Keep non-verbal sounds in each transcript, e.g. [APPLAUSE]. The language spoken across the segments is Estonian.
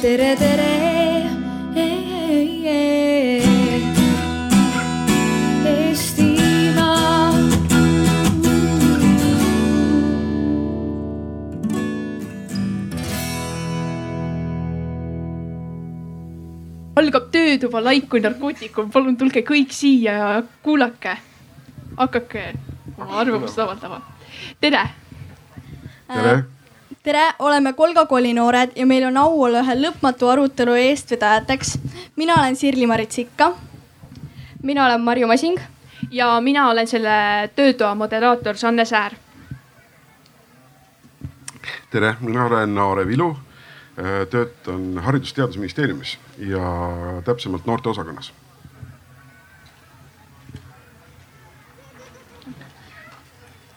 tere, tere. Algab töötuba laik kui narkootikum, palun tulge kõik siia ja kuulake. hakake oma arvamust avaldama. tere, tere, tere, oleme Kolga kolinoored ja meil on au olla ühe lõpmatu arutelu eestvedajateks. mina olen Sirli-Marit Sikka. mina olen Marju Masing. ja mina olen selle töötoa moderaator Sanne Säär. tere, mina olen Aare Vilu. töötan Haridus-Teadusministeeriumis ja täpsemalt noorteosakonnas.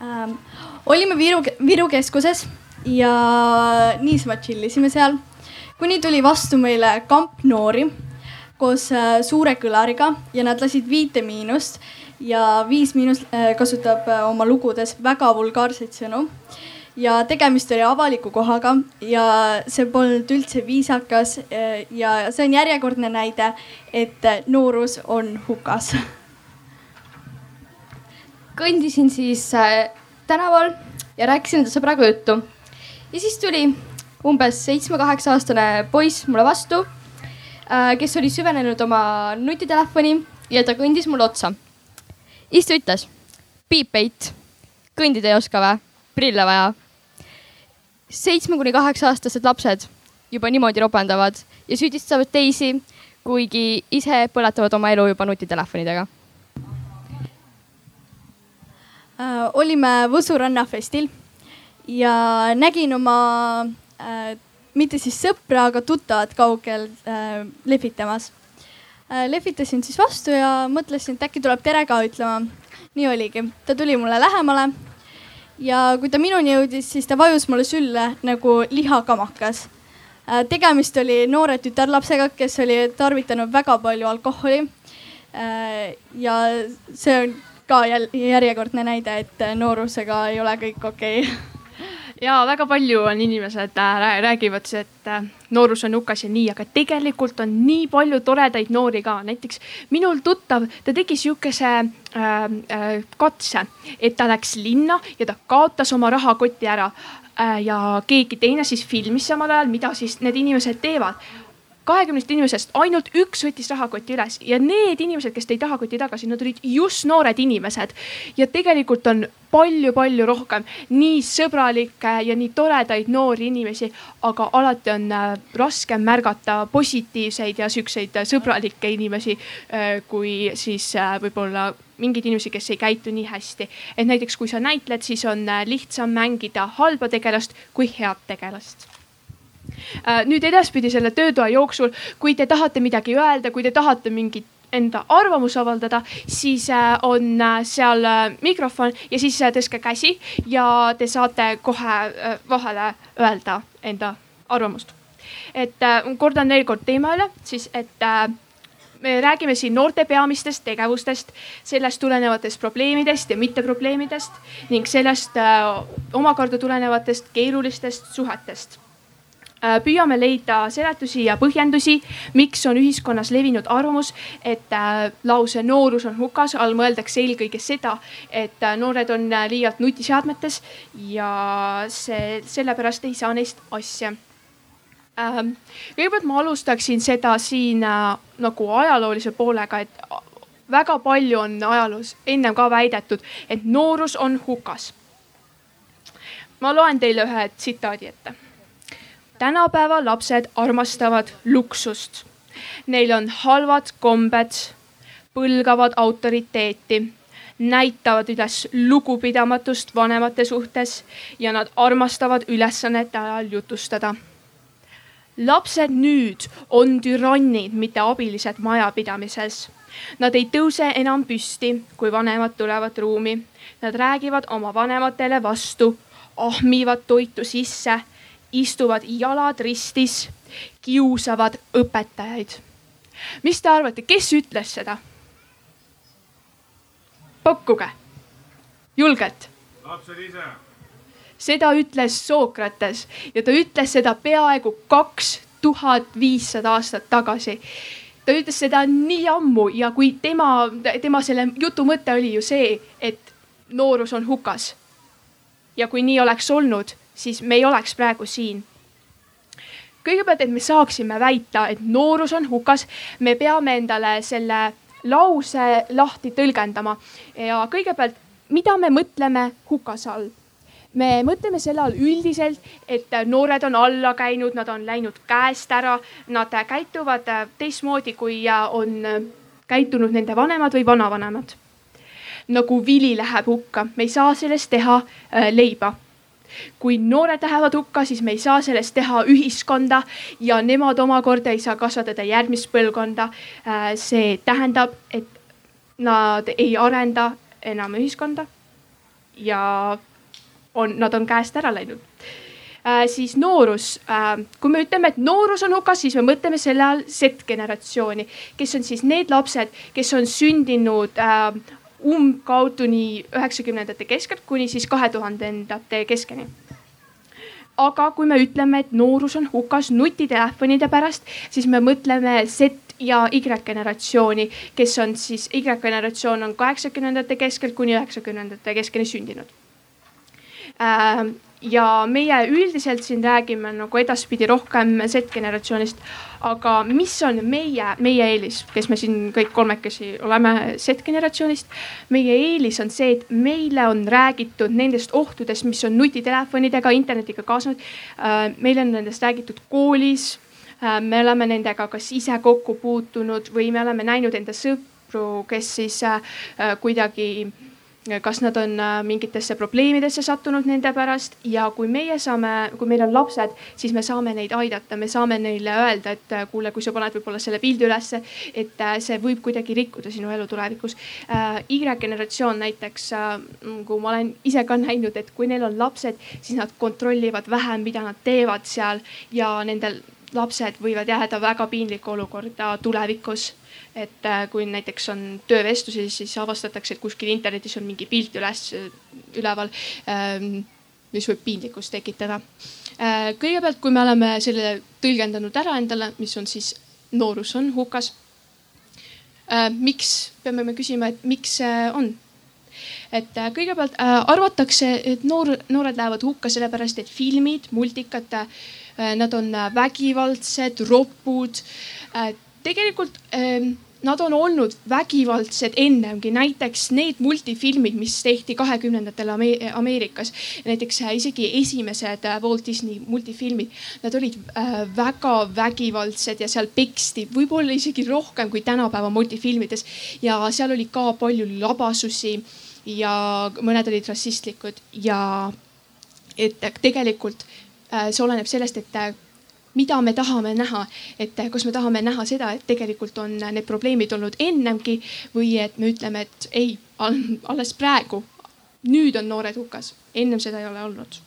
ähm,. olime Viru, Viru keskuses ja niisama chill isime seal, kuni tuli vastu meile kamp noori koos äh, suure kõlariga ja nad lasid Viite Miinust ja Viis Miinus äh, kasutab äh, oma lugudes väga vulgaarseid sõnu. Ja tegemist oli avaliku kohaga ja see polnud üldse viisakas ja see on järjekordne näide, et noorus on hukas. Kõndisin siis tänaval ja rääkisin enda sõbraga juttu. Ja siis tuli umbes seitsme-kaheksa aastane poiss mulle vastu äh,, kes oli süvenenud oma nutitelefoni ja ta kõndis mulle otsa. siis ta ütles, piipeit, kõndida ei oska vä, prille vaja. seitsme kuni kaheksa aastased lapsed juba niimoodi ropendavad ja süüdistavad teisi, kuigi ise põletavad oma elu juba nutitelefonidega äh,. olime Võsu rannafestil ja nägin oma äh, mitte siis sõpra, aga tuttavat kaugel äh, lehvitamas äh,. lehvitasin siis vastu ja mõtlesin, et äkki tuleb tere ka ütlema. nii oligi, ta tuli mulle lähemale ja kui ta minuni jõudis, siis ta vajus mulle sülle nagu lihakamakas äh,. tegemist oli noore tütarlapsega, kes oli tarvitanud väga palju alkoholi äh,. ja see on ka järjekordne näide, et noorusega ei ole kõik okei okay. [LAUGHS] ja väga palju on inimesed äh, rää- räägivad, et äh, noorus on hukas ja nii, aga tegelikult on nii palju toredaid noori ka, näiteks minul tuttav, ta tegi sihukese äh, äh, katse, et ta läks linna ja ta kaotas oma rahakoti ära. Äh, ja keegi teine siis filmis samal ajal, mida siis need inimesed teevad kahekümnest inimesest ainult üks võttis rahakoti üles ja need inimesed, kes tõid rahakoti tagasi, nad olid just noored inimesed. ja tegelikult on palju-palju rohkem nii sõbralikke ja nii toredaid noori inimesi, aga alati on äh, raskem märgata positiivseid ja siukseid äh, sõbralikke inimesi äh, kui siis võib-olla mingeid inimesi, kes ei käitu nii hästi. et näiteks kui sa näitled, siis on lihtsam mängida halba tegelast kui head tegelast nüüd edaspidi selle töötoa jooksul, kui te tahate midagi öelda, kui te tahate mingit enda arvamust avaldada, siis äh, on äh, seal äh, mikrofon ja siis äh, tõstke käsi ja te saate kohe äh, vahele öelda enda arvamust. et äh, kordan veel kord teema üle, siis et äh, me räägime siin noorte peamistest tegevustest, sellest tulenevatest probleemidest ja mitteprobleemidest ning sellest äh, omakorda tulenevatest keerulistest suhetest Äh, püüame leida seletusi ja põhjendusi, miks on ühiskonnas levinud arvamus, et äh, lause noorus on hukas all mõeldakse eelkõige seda, et äh, noored on äh, liialt nutiseadmetes ja see, sellepärast ei saa neist asja ähm,. kõigepealt ma alustaksin seda siin äh, nagu ajaloolise poolega, et väga palju on ajaloos ennem ka väidetud, et noorus on hukas. ma loen teile ühe tsitaadi ette tänapäeva lapsed armastavad luksust. Neil on halvad kombed, põlgavad autoriteeti, näitavad üles lugupidamatust vanemate suhtes ja nad armastavad ülesannete ajal jutustada. lapsed nüüd on türannid, mitte abilised majapidamises. Nad ei tõuse enam püsti, kui vanemad tulevad ruumi. Nad räägivad oma vanematele vastu, ahmivad toitu sisse istuvad jalad ristis, kiusavad õpetajaid. mis te arvate, kes ütles seda? pakkuge, julgelt. lapsed ise seda ütles Sokrates ja ta ütles seda peaaegu kaks tuhat viissada aastat tagasi ta ütles seda nii ammu ja kui tema, tema selle jutu mõte oli ju see, et noorus on hukas. ja kui nii oleks olnud, siis me ei oleks praegu siin. kõigepealt, et me saaksime väita, et noorus on hukas, me peame endale selle lause lahti tõlgendama ja kõigepealt, mida me mõtleme hukase all me mõtleme selle all üldiselt, et noored on alla käinud, nad on läinud käest ära, nad käituvad teistmoodi, kui on käitunud nende vanemad või vanavanemad. nagu vili läheb hukka, me ei saa sellest teha äh, leiba kui noored lähevad hukka, siis me ei saa sellest teha ühiskonda ja nemad omakorda ei saa kasvatada järgmist põlvkonda. Äh, see tähendab, et nad ei arenda enam ühiskonda ja on, nad on käest ära läinud äh,. siis noorus äh,, kui me ütleme, et noorus on hukas, siis me mõtleme selle all Z-generatsiooni, kes on siis need lapsed, kes on sündinud äh, umbkaudu nii üheksakümnendate keskelt kuni siis kahe tuhandendate keskeni aga kui me ütleme, et noorus on hukas nutitelefonide pärast, siis me mõtleme Z ja Y generatsiooni, kes on siis Y generatsioon on kaheksakümnendate keskelt kuni üheksakümnendate keskeni sündinud ja meie üldiselt siin räägime nagu edaspidi rohkem Z-generatsioonist. Aga mis on meie, meie eelis, kes me siin kõik kolmekesi oleme Z-generatsioonist. meie eelis on see, et meile on räägitud nendest ohtudest, mis on nutitelefonidega, internetiga kaasnenud. Äh, meile on nendest räägitud koolis. Äh, me oleme nendega kas ise kokku puutunud või me oleme näinud enda sõpru, kes siis kuidagi kas nad on äh, mingitesse probleemidesse sattunud nende pärast? Ja kui meie saame, kui meil on lapsed, siis me saame neid aidata, me saame neile öelda, et äh, kuule, kui sa paned võib-olla selle pildi ülesse, et äh, see võib kuidagi rikkuda sinu elu tulevikus. Y-generatsioon näiteks, kui ma olen ise ka näinud, et kui neil on lapsed, siis nad kontrollivad vähem, mida nad teevad seal ja nendel lapsed võivad jääda väga piinlikku olukorda tulevikus et äh, kui näiteks on töövestlusi, siis avastatakse, et kuskil internetis on mingi pilt üles, üleval, ähm, mis võib piinlikkust tekitada. Äh, kõigepealt, kui me oleme selle tõlgendanud ära endale, mis on siis noorus on hukas. Äh, miks, peame me küsima, et miks see on et kõigepealt arvatakse, et noor, noored lähevad hukka sellepärast, et filmid, multikad nad on vägivaldsed, ropud äh, tegelikult ähm, nad on olnud vägivaldsed ennemgi, näiteks need multifilmid, mis tehti kahekümnendatel Ameerikas, näiteks äh, isegi esimesed äh, Walt Disney multifilmid, nad olid äh, väga vägivaldsed ja seal peksti võib-olla isegi rohkem kui tänapäeva multifilmides. Ja seal oli ka palju labasusi ja mõned olid rassistlikud ja et tegelikult see oleneb sellest, et mida me tahame näha, et kas me tahame näha seda, et tegelikult on need probleemid olnud ennemgi või et me ütleme, et ei, alles praegu, nüüd on noored hukas, ennem seda ei ole olnud.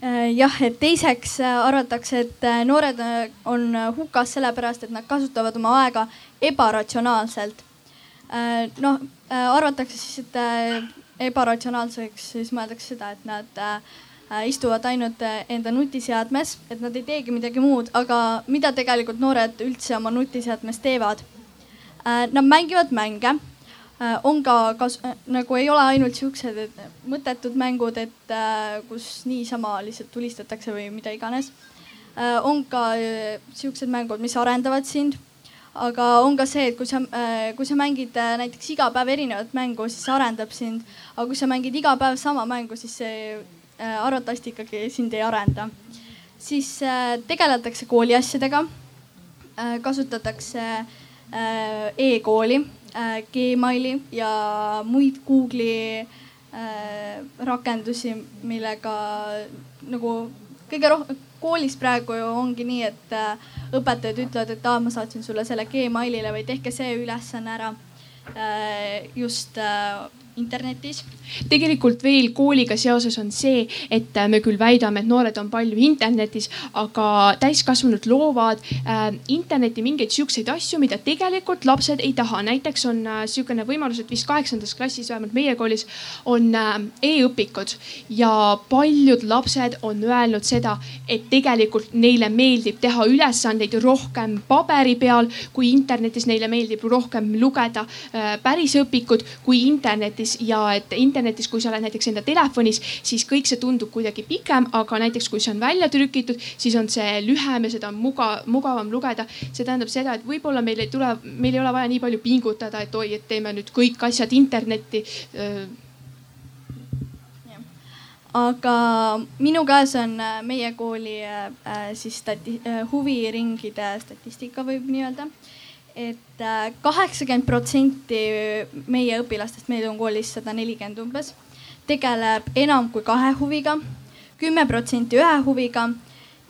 Äh, jah, et teiseks äh, arvatakse, et äh, noored on hukas sellepärast, et nad kasutavad oma aega ebaratsionaalselt. noh, arvatakse siis, et ebaratsionaalseks siis mõeldakse seda, et nad istuvad ainult äh, enda nutiseadmes, et nad ei teegi midagi muud, aga mida tegelikult noored üldse oma nutiseadmes teevad? Äh, nad mängivad mänge, on ka kas, nagu ei ole ainult siuksed mõttetud mängud, et kus niisama lihtsalt tulistatakse või mida iganes. on ka siuksed mängud, mis arendavad sind aga on ka see, et kui sa, kui sa mängid näiteks iga päev erinevat mängu, siis see arendab sind. aga kui sa mängid iga päev sama mängu, siis see Äh, arvatavasti ikkagi sind ei arenda. siis äh, tegeletakse kooliasjadega, äh, kasutatakse e-kooli, Gmaili ja muid Google'i rakendusi, millega nagu kõige rohkem koolis praegu ju ongi nii, et õpetajad ütlevad, et aa, ma saatsin sulle selle Gmailile või tehke see ülesanne ära. just internetis. tegelikult veel kooliga seoses on see, et äh, me küll väidame, et noored on palju internetis, aga täiskasvanud loovad äh, interneti mingeid siukseid asju, mida tegelikult lapsed ei taha. näiteks on äh, sihukene võimalus, et vist kaheksandas klassis, vähemalt meie koolis on äh, e-õpikud ja paljud lapsed on öelnud seda, et tegelikult neile meeldib teha ülesandeid rohkem paberi peal kui internetis, neile meeldib rohkem lugeda äh, päris õpikud kui internetis ja et internetis, kui sa oled näiteks enda telefonis, siis kõik see tundub kuidagi pikem, aga näiteks kui see on välja trükitud, siis on see lühem ja seda on muga, mugavam lugeda. see tähendab seda, et võib-olla meil ei tule, meil ei ole vaja nii palju pingutada, et oi, et teeme nüüd kõik asjad internetti. Aga minu käes on äh, meie kooli äh, siis stati- äh,, huviringide statistika võib nii öelda et kaheksakümmend protsenti meie õpilastest, meil on koolis sada nelikümmend umbes, tegeleb enam kui kahe huviga, kümme protsenti ühe huviga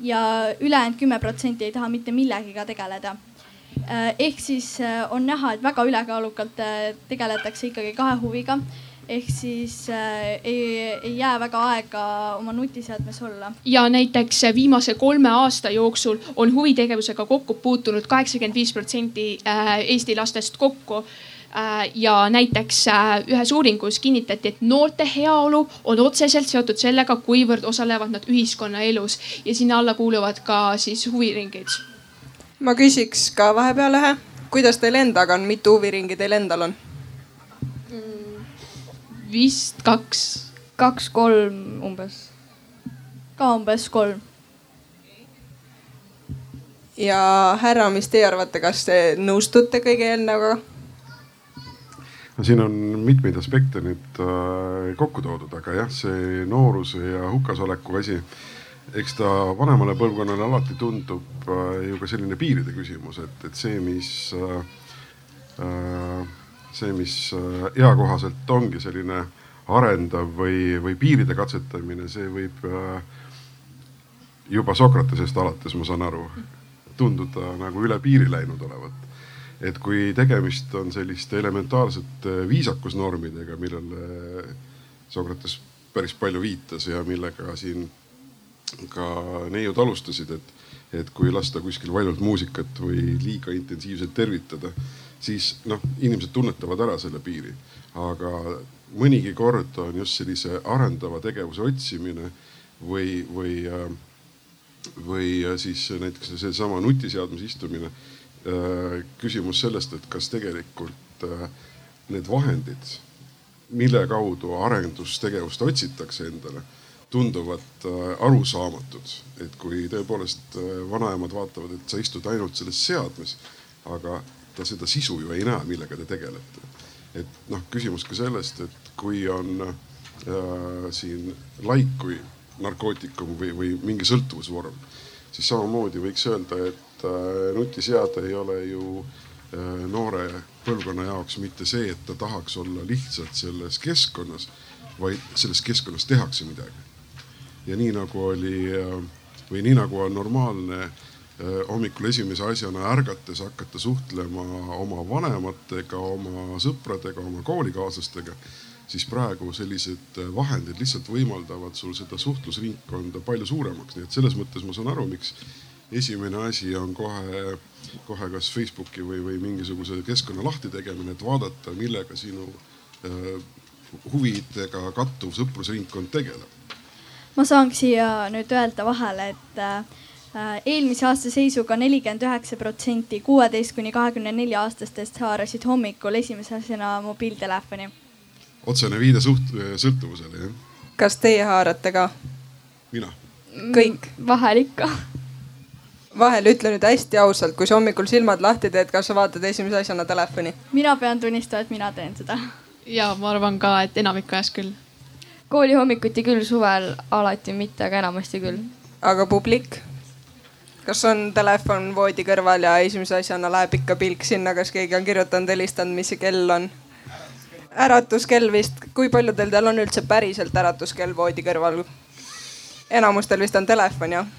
ja ülejäänud kümme protsenti ei taha mitte millegiga tegeleda. ehk siis on näha, et väga ülekaalukalt tegeletakse ikkagi kahe huviga ehk siis äh, ei, ei jää väga aega oma nutiseadmes olla. ja näiteks viimase kolme aasta jooksul on huvitegevusega kokku puutunud kaheksakümmend viis protsenti äh, Eesti lastest kokku äh, ja näiteks äh, ühes uuringus kinnitati, et noorte heaolu on otseselt seotud sellega, kuivõrd osalevad nad ühiskonnaelus ja sinna alla kuuluvad ka siis huviringid. ma küsiks ka vahepeal ühe, kuidas teil endaga on, mitu huviringi teil endal on? Vist kaks. kaks-kolm umbes. ka umbes kolm. ja härra, mis teie arvate, kas te nõustute kõige eelnevaga? no siin on mitmeid aspekte nüüd äh, kokku toodud, aga jah, see nooruse ja hukasoleku asi, eks ta vanemale põlvkonnale alati tundub äh, ju ka selline piiride küsimus, et, et see, mis äh, äh see, mis äh, eakohaselt ongi selline arendav või, või piiride katsetamine, see võib äh, juba Sokratesest alates, ma saan aru, tunduda nagu üle piiri läinud olevat. et kui tegemist on selliste elementaarsete viisakusnormidega, millele Sokrates päris palju viitas ja millega siin ka neiud alustasid, et, et kui lasta kuskil valjult muusikat või liiga intensiivselt tervitada siis noh, inimesed tunnetavad ära selle piiri. aga mõnigi kord on just sellise arendava tegevuse otsimine või, või, äh, või siis näiteks seesama nutiseadmes istumine. Äh, küsimus sellest, et kas tegelikult äh, need vahendid, mille kaudu arendustegevust otsitakse endale tunduvad arusaamatud, et kui tõepoolest vanaemad vaatavad, et sa istud ainult selles seadmes, aga ta seda sisu ju ei näe, millega te tegelete. et noh, küsimus ka sellest, et kui on äh, siin laik kui narkootikum või, või mingi sõltuvusvorm, siis samamoodi võiks öelda, et äh, nutiseade ei ole ju äh, noore põlvkonna jaoks mitte see, et ta tahaks olla lihtsalt selles keskkonnas, vaid selles keskkonnas tehakse midagi. ja nii nagu oli äh, või nii nagu on normaalne äh, hommikul esimese asjana ärgates hakata suhtlema oma vanematega, oma sõpradega, oma koolikaaslastega, siis praegu sellised äh, vahendid lihtsalt võimaldavad sul seda suhtlusringkonda palju suuremaks, nii et selles mõttes ma saan aru, miks esimene asi on kohe, kohe kas Facebooki või, või mingisuguse keskkonna lahti tegemine, et vaadata, millega sinu äh, huvidega kattuv sõprusringkond tegeleb. ma saangi siia nüüd öelda vahele, et äh, Äh, eelmise aasta seisuga nelikümmend üheksa protsenti kuueteist kuni kahekümne nelja aastastest haarasid hommikul esimese asjana mobiiltelefoni. otsene viide suht-, sõltuvusele jah. kas teie haarate ka? mina. kõik? Mm, vahel ikka. vahel ütle nüüd hästi ausalt, kui sa hommikul silmad lahti teed, kas sa vaatad esimese asjana telefoni? mina pean tunnistama, et mina teen seda. ja ma arvan ka, et enamiku ajast küll. kooli hommikuti küll, suvel alati mitte, aga enamasti küll. aga publik? Kas on telefon voodi kõrval ja esimese asjana läheb ikka pilk sinna, kas keegi on kirjutanud, helistanud, mis see kell on? äratuskell vist, kui paljudel teil on üldse päriselt äratuskell voodi kõrval? enamustel vist on telefon jah?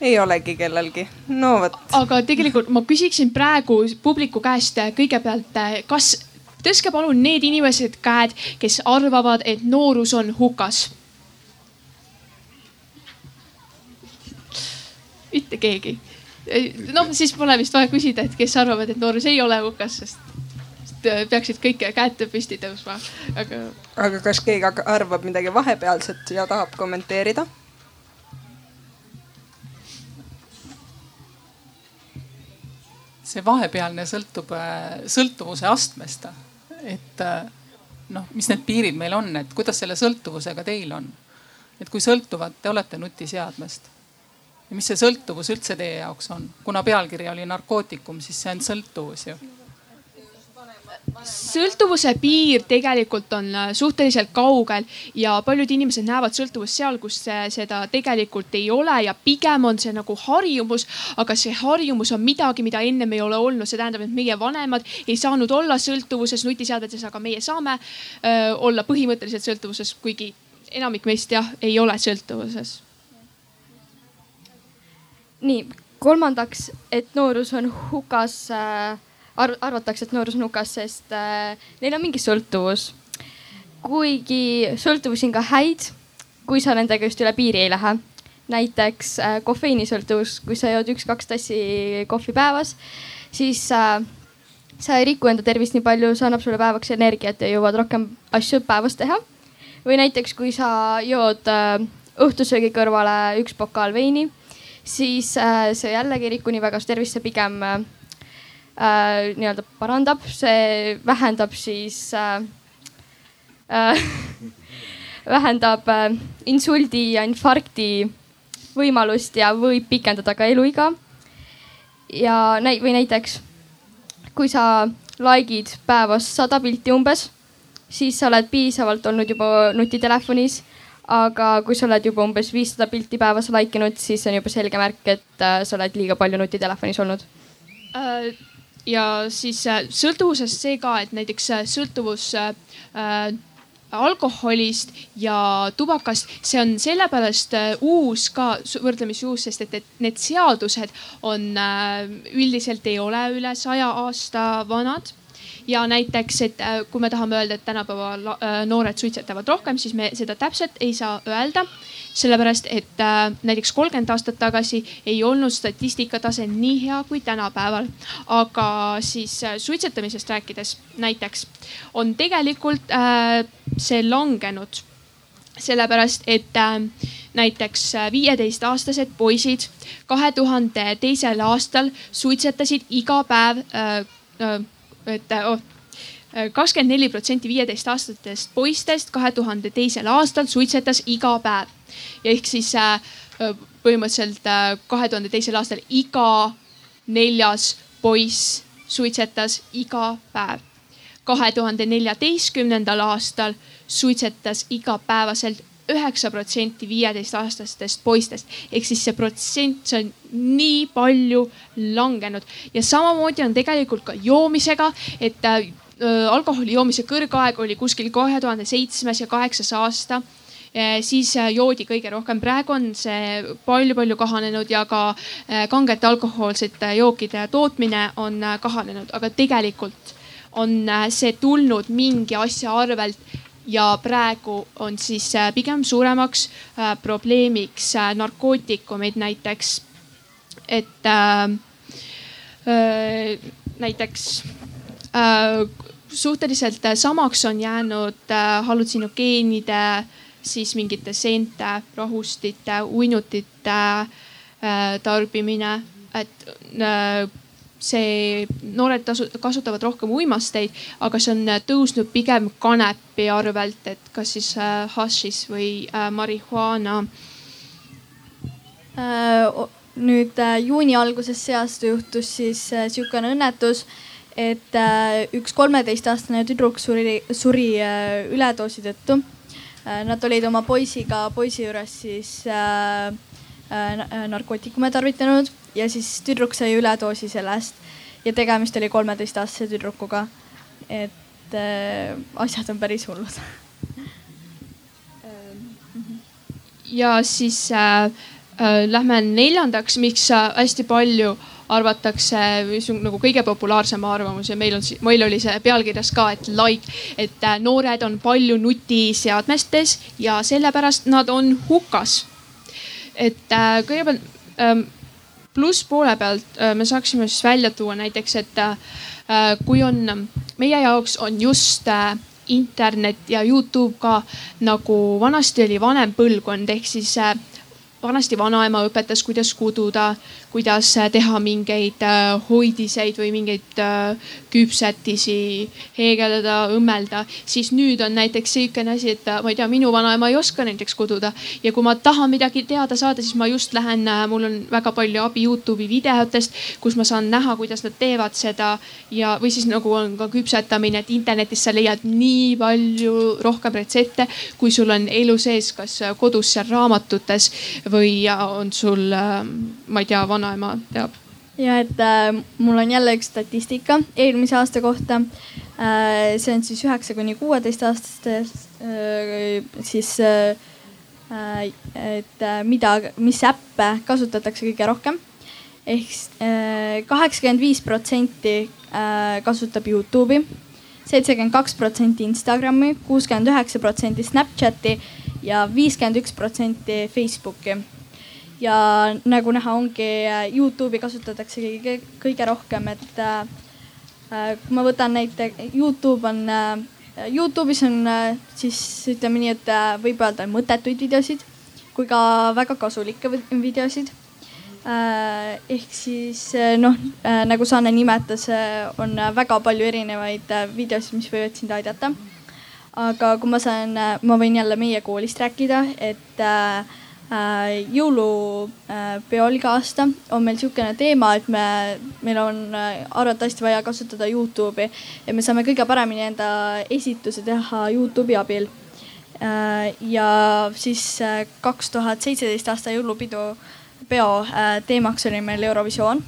ei olegi kellelgi, no vot. aga tegelikult ma küsiksin praegu publiku käest kõigepealt, kas tõstke palun need inimesed käed, kes arvavad, et noorus on hukas. Mitte keegi. noh, siis pole vist vaja küsida, et kes arvavad, et noorus ei ole hukas, sest Äh, peaksid kõik käed püsti tõusma, aga. aga kas keegi arvab midagi vahepealset ja tahab kommenteerida? see vahepealne sõltub äh, sõltuvuse astmest, et äh, noh, mis need piirid meil on, et kuidas selle sõltuvusega teil on? et kui sõltuvad te olete nutiseadmest ja mis see sõltuvus üldse teie jaoks on, kuna pealkiri oli narkootikum, siis see on sõltuvus ju sõltuvuse piir tegelikult on äh, suhteliselt kaugel ja paljud inimesed näevad sõltuvust seal, kus seda tegelikult ei ole ja pigem on see nagu harjumus. aga see harjumus on midagi, mida ennem ei ole olnud, see tähendab, et meie vanemad ei saanud olla sõltuvuses nutiseadmetes, aga meie saame öö, äh, olla põhimõtteliselt sõltuvuses, kuigi enamik meist jah, ei ole sõltuvuses. Nii, kolmandaks, et noorus on hukas äh arv, arvatakse, et noorus on hukas, sest äh, neil on mingi sõltuvus. kuigi sõltuvusi on ka häid, kui sa nendega just üle piiri ei lähe. näiteks äh, kofeiinisõltuvus, kui sa jood üks-kaks tassi kohvi päevas, siis äh, sa ei riku enda tervist nii palju, see annab sulle päevaks energiat ja jõuad rohkem asju päevas teha. või näiteks, kui sa jood äh, õhtusöögi kõrvale üks pokaal veini, siis äh, see jällegi ei riku nii väga su tervist, see pigem äh, äh, nii-öelda parandab, see vähendab siis äh, äh, [LAUGHS] vähendab äh, insuldi ja infarkti võimalust ja võib pikendada ka eluiga. ja näi- või näiteks kui sa like'id päevas sada pilti umbes, siis sa oled piisavalt olnud juba nutitelefonis aga kui sa oled juba umbes viissada pilti päevas like inud, siis on juba selge märk, et äh, sa oled liiga palju nutitelefonis olnud. Äh, ja siis äh, sõltuvusest see ka, et näiteks sõltuvus alkoholist ja tubakast, see on sellepärast uus ka, võrdlemisi uus, sest et, et need seadused on üldiselt ei ole üle saja aasta vanad ja näiteks, et kui me tahame öelda, et tänapäeva noored suitsetavad rohkem, siis me seda täpselt ei saa öelda sellepärast et äh, näiteks kolmkümmend aastat tagasi ei olnud statistika tase nii hea kui tänapäeval. aga siis äh, suitsetamisest rääkides näiteks on tegelikult äh, see langenud sellepärast, et äh, näiteks äh, viieteistaastased poisid kahe tuhande teisel aastal suitsetasid iga päev äh,. äh et oh, kakskümmend neli protsenti viieteistaastastest poistest kahe tuhande teisel aastal suitsetas iga päev ja ehk siis äh, põhimõtteliselt äh, kahe tuhande teisel aastal iga neljas poiss suitsetas iga päev. kahe tuhande neljateistkümnendal aastal suitsetas igapäevaselt üheksa protsenti viieteistaastastest poistest. Ehk siis see protsent, see on nii palju langenud. Ja samamoodi on tegelikult ka joomisega, et äh, alkoholi joomise kõrgaeg oli kuskil kahe tuhande seitsmes ja kaheksas aasta. Eh, siis eh, joodi kõige rohkem. praegu on see palju-palju kahanenud ja ka kangete alkohoolsete jookide tootmine on kahanenud, aga tegelikult on see tulnud mingi asja arvelt ja praegu on siis pigem suuremaks probleemiks narkootikumid näiteks. et äh, näiteks äh, suhteliselt samaks on jäänud äh, hallutsinogeenide äh, siis mingite seente, rohustite, uinutite äh, tarbimine, et äh, see, noored tasu, kasutavad rohkem uimasteid, aga see on tõusnud pigem kanepi arvelt, et kas siis äh, hašis või äh, marihuaana äh,. nüüd äh, juuni alguses see aasta juhtus siis äh, sihukene õnnetus, et äh, üks kolmeteistaastane tüdruk suri, suri äh, üledoosi tõttu Äh, nad olid oma poisiga, poisi juures siis äh, äh, narkootikume tarvitanud ja siis tüdruk sai üledoosi sellest ja tegemist oli kolmeteistaastase tüdrukuga. et äh, asjad on päris hullud [LAUGHS] ja siis äh, Lähme neljandaks, miks hästi palju arvatakse nagu kõige populaarsem arvamus ja meil on, meil oli see pealkirjas ka, et like, et noored on palju nutiseadmestes ja sellepärast nad on hukas. Et kõigepealt ähm, plusspoole pealt me saaksime siis välja tuua näiteks, et kui on, meie jaoks on just internet ja Youtube ka nagu vanasti oli vanem põlvkond ehk siis vanasti vanaema õpetas, kuidas kududa, kuidas teha mingeid äh, hoidiseid või mingeid äh, küpsetisi, heegeldada, õmmelda. siis nüüd on näiteks sihukene asi, et äh, ma ei tea, minu vanaema ei oska näiteks kududa ja kui ma tahan midagi teada saada, siis ma just lähen, mul on väga palju abi Youtube'i videotest, kus ma saan näha, kuidas nad teevad seda ja, või siis nagu on ka küpsetamine, et internetis sa leiad nii palju rohkem retsepte, kui sul on elu sees, kas kodus seal raamatutes või on sul, ma ei tea, vana vanaema teab? ja et äh, mul on jälle üks statistika eelmise aasta kohta äh,. see on siis üheksa kuni kuueteistaastastel äh, siis äh, et äh, mida, mis äppe kasutatakse kõige rohkem ehk äh, kaheksakümmend viis protsenti äh, kasutab Youtube'i, seitsekümmend kaks protsenti Instagrami, kuuskümmend üheksa protsenti Snapchati ja viiskümmend üks protsenti Facebooki ja nagu näha, ongi äh, Youtube'i kasutatakse kõige, kõige rohkem, et äh, äh, kui ma võtan näite, Youtube on äh,, Youtube'is on äh, siis ütleme nii, et äh, võib öelda mõttetuid videosid kui ka väga kasulikke videosid äh,. ehk siis noh nagu Sanne nimetas on väga palju erinevaid videosid, mis võivad sind aidata. Aga kui ma saan äh,, ma võin jälle meie koolist rääkida, et äh, Äh, jõulupeol iga aasta on meil niisugune teema, et me, meil on äh, arvatavasti vaja kasutada Youtube'i ja me saame kõige paremini enda esituse teha Youtube'i abil. Äh, ja siis kaks tuhat seitseteist aasta jõulupidu, peo teemaks oli meil Eurovisioon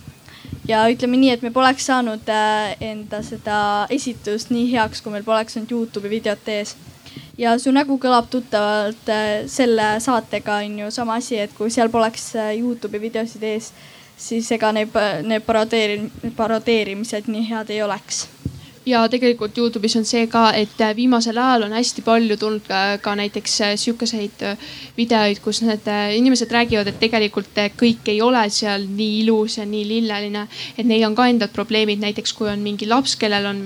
ja ütleme nii, et me poleks saanud enda seda esitust nii heaks, kui meil poleks olnud Youtube'i videot ees. Ja su nägu kõlab tuttavalt äh, selle saatega on ju sama asi, et kui seal poleks äh, Youtube'i videosid ees, siis ega need, need parodeerim-, parodeerimised nii head ei oleks ja tegelikult Youtube'is on see ka, et äh, viimasel ajal on hästi palju tulnud ka, ka näiteks sihukeseid videoid, kus need inimesed räägivad, et tegelikult kõik ei ole seal nii ilus ja nii lilleline. et neil on ka endad probleemid, näiteks kui on mingi laps, kellel on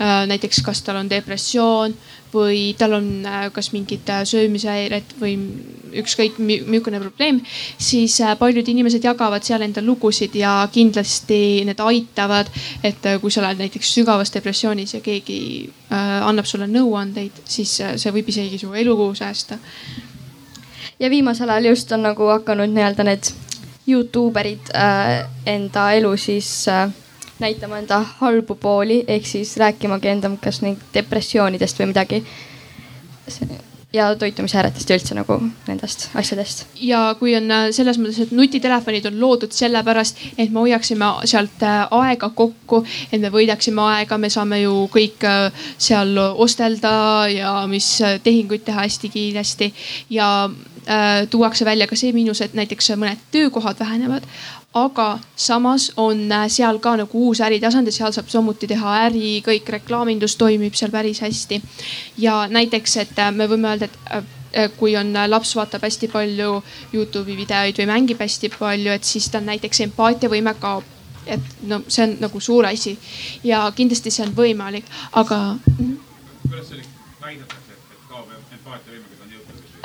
äh, näiteks, kas tal on depressioon või tal on äh, kas mingid äh, söömishäired või ükskõik missugune probleem, siis äh, paljud inimesed jagavad seal enda lugusid ja kindlasti need aitavad. et kui sa oled näiteks sügavas depressioonis ja keegi annab sulle nõuandeid, siis see võib isegi su elu säästa. ja viimasel ajal just on nagu hakanud nii-öelda need Youtube erid äh, enda elu siis äh, näitama enda halbu pooli, ehk siis rääkimagi enda kas neid depressioonidest või midagi. ja toitumishäiretest ja üldse nagu nendest asjadest. ja kui on äh, selles mõttes, et nutitelefonid on loodud sellepärast, et me hoiaksime sealt äh, aega kokku, et me võidaksime aega, me saame ju kõik äh, seal ostelda ja mis tehinguid teha hästi kiiresti ja tuuakse välja ka see miinus, et näiteks mõned töökohad vähenevad aga samas on äh, seal ka nagu uus äritasand ja seal saab samuti teha äri, kõik reklaamindus toimib seal päris hästi. ja näiteks, et äh, me võime öelda, et äh, kui on laps vaatab hästi palju Youtube'i videoid või mängib hästi palju, et siis tal näiteks empaatiavõime kaob. et no see on nagu suur asi ja kindlasti see on võimalik, aga. kuidas see oli, väidetakse, et kaob empaatiavõime?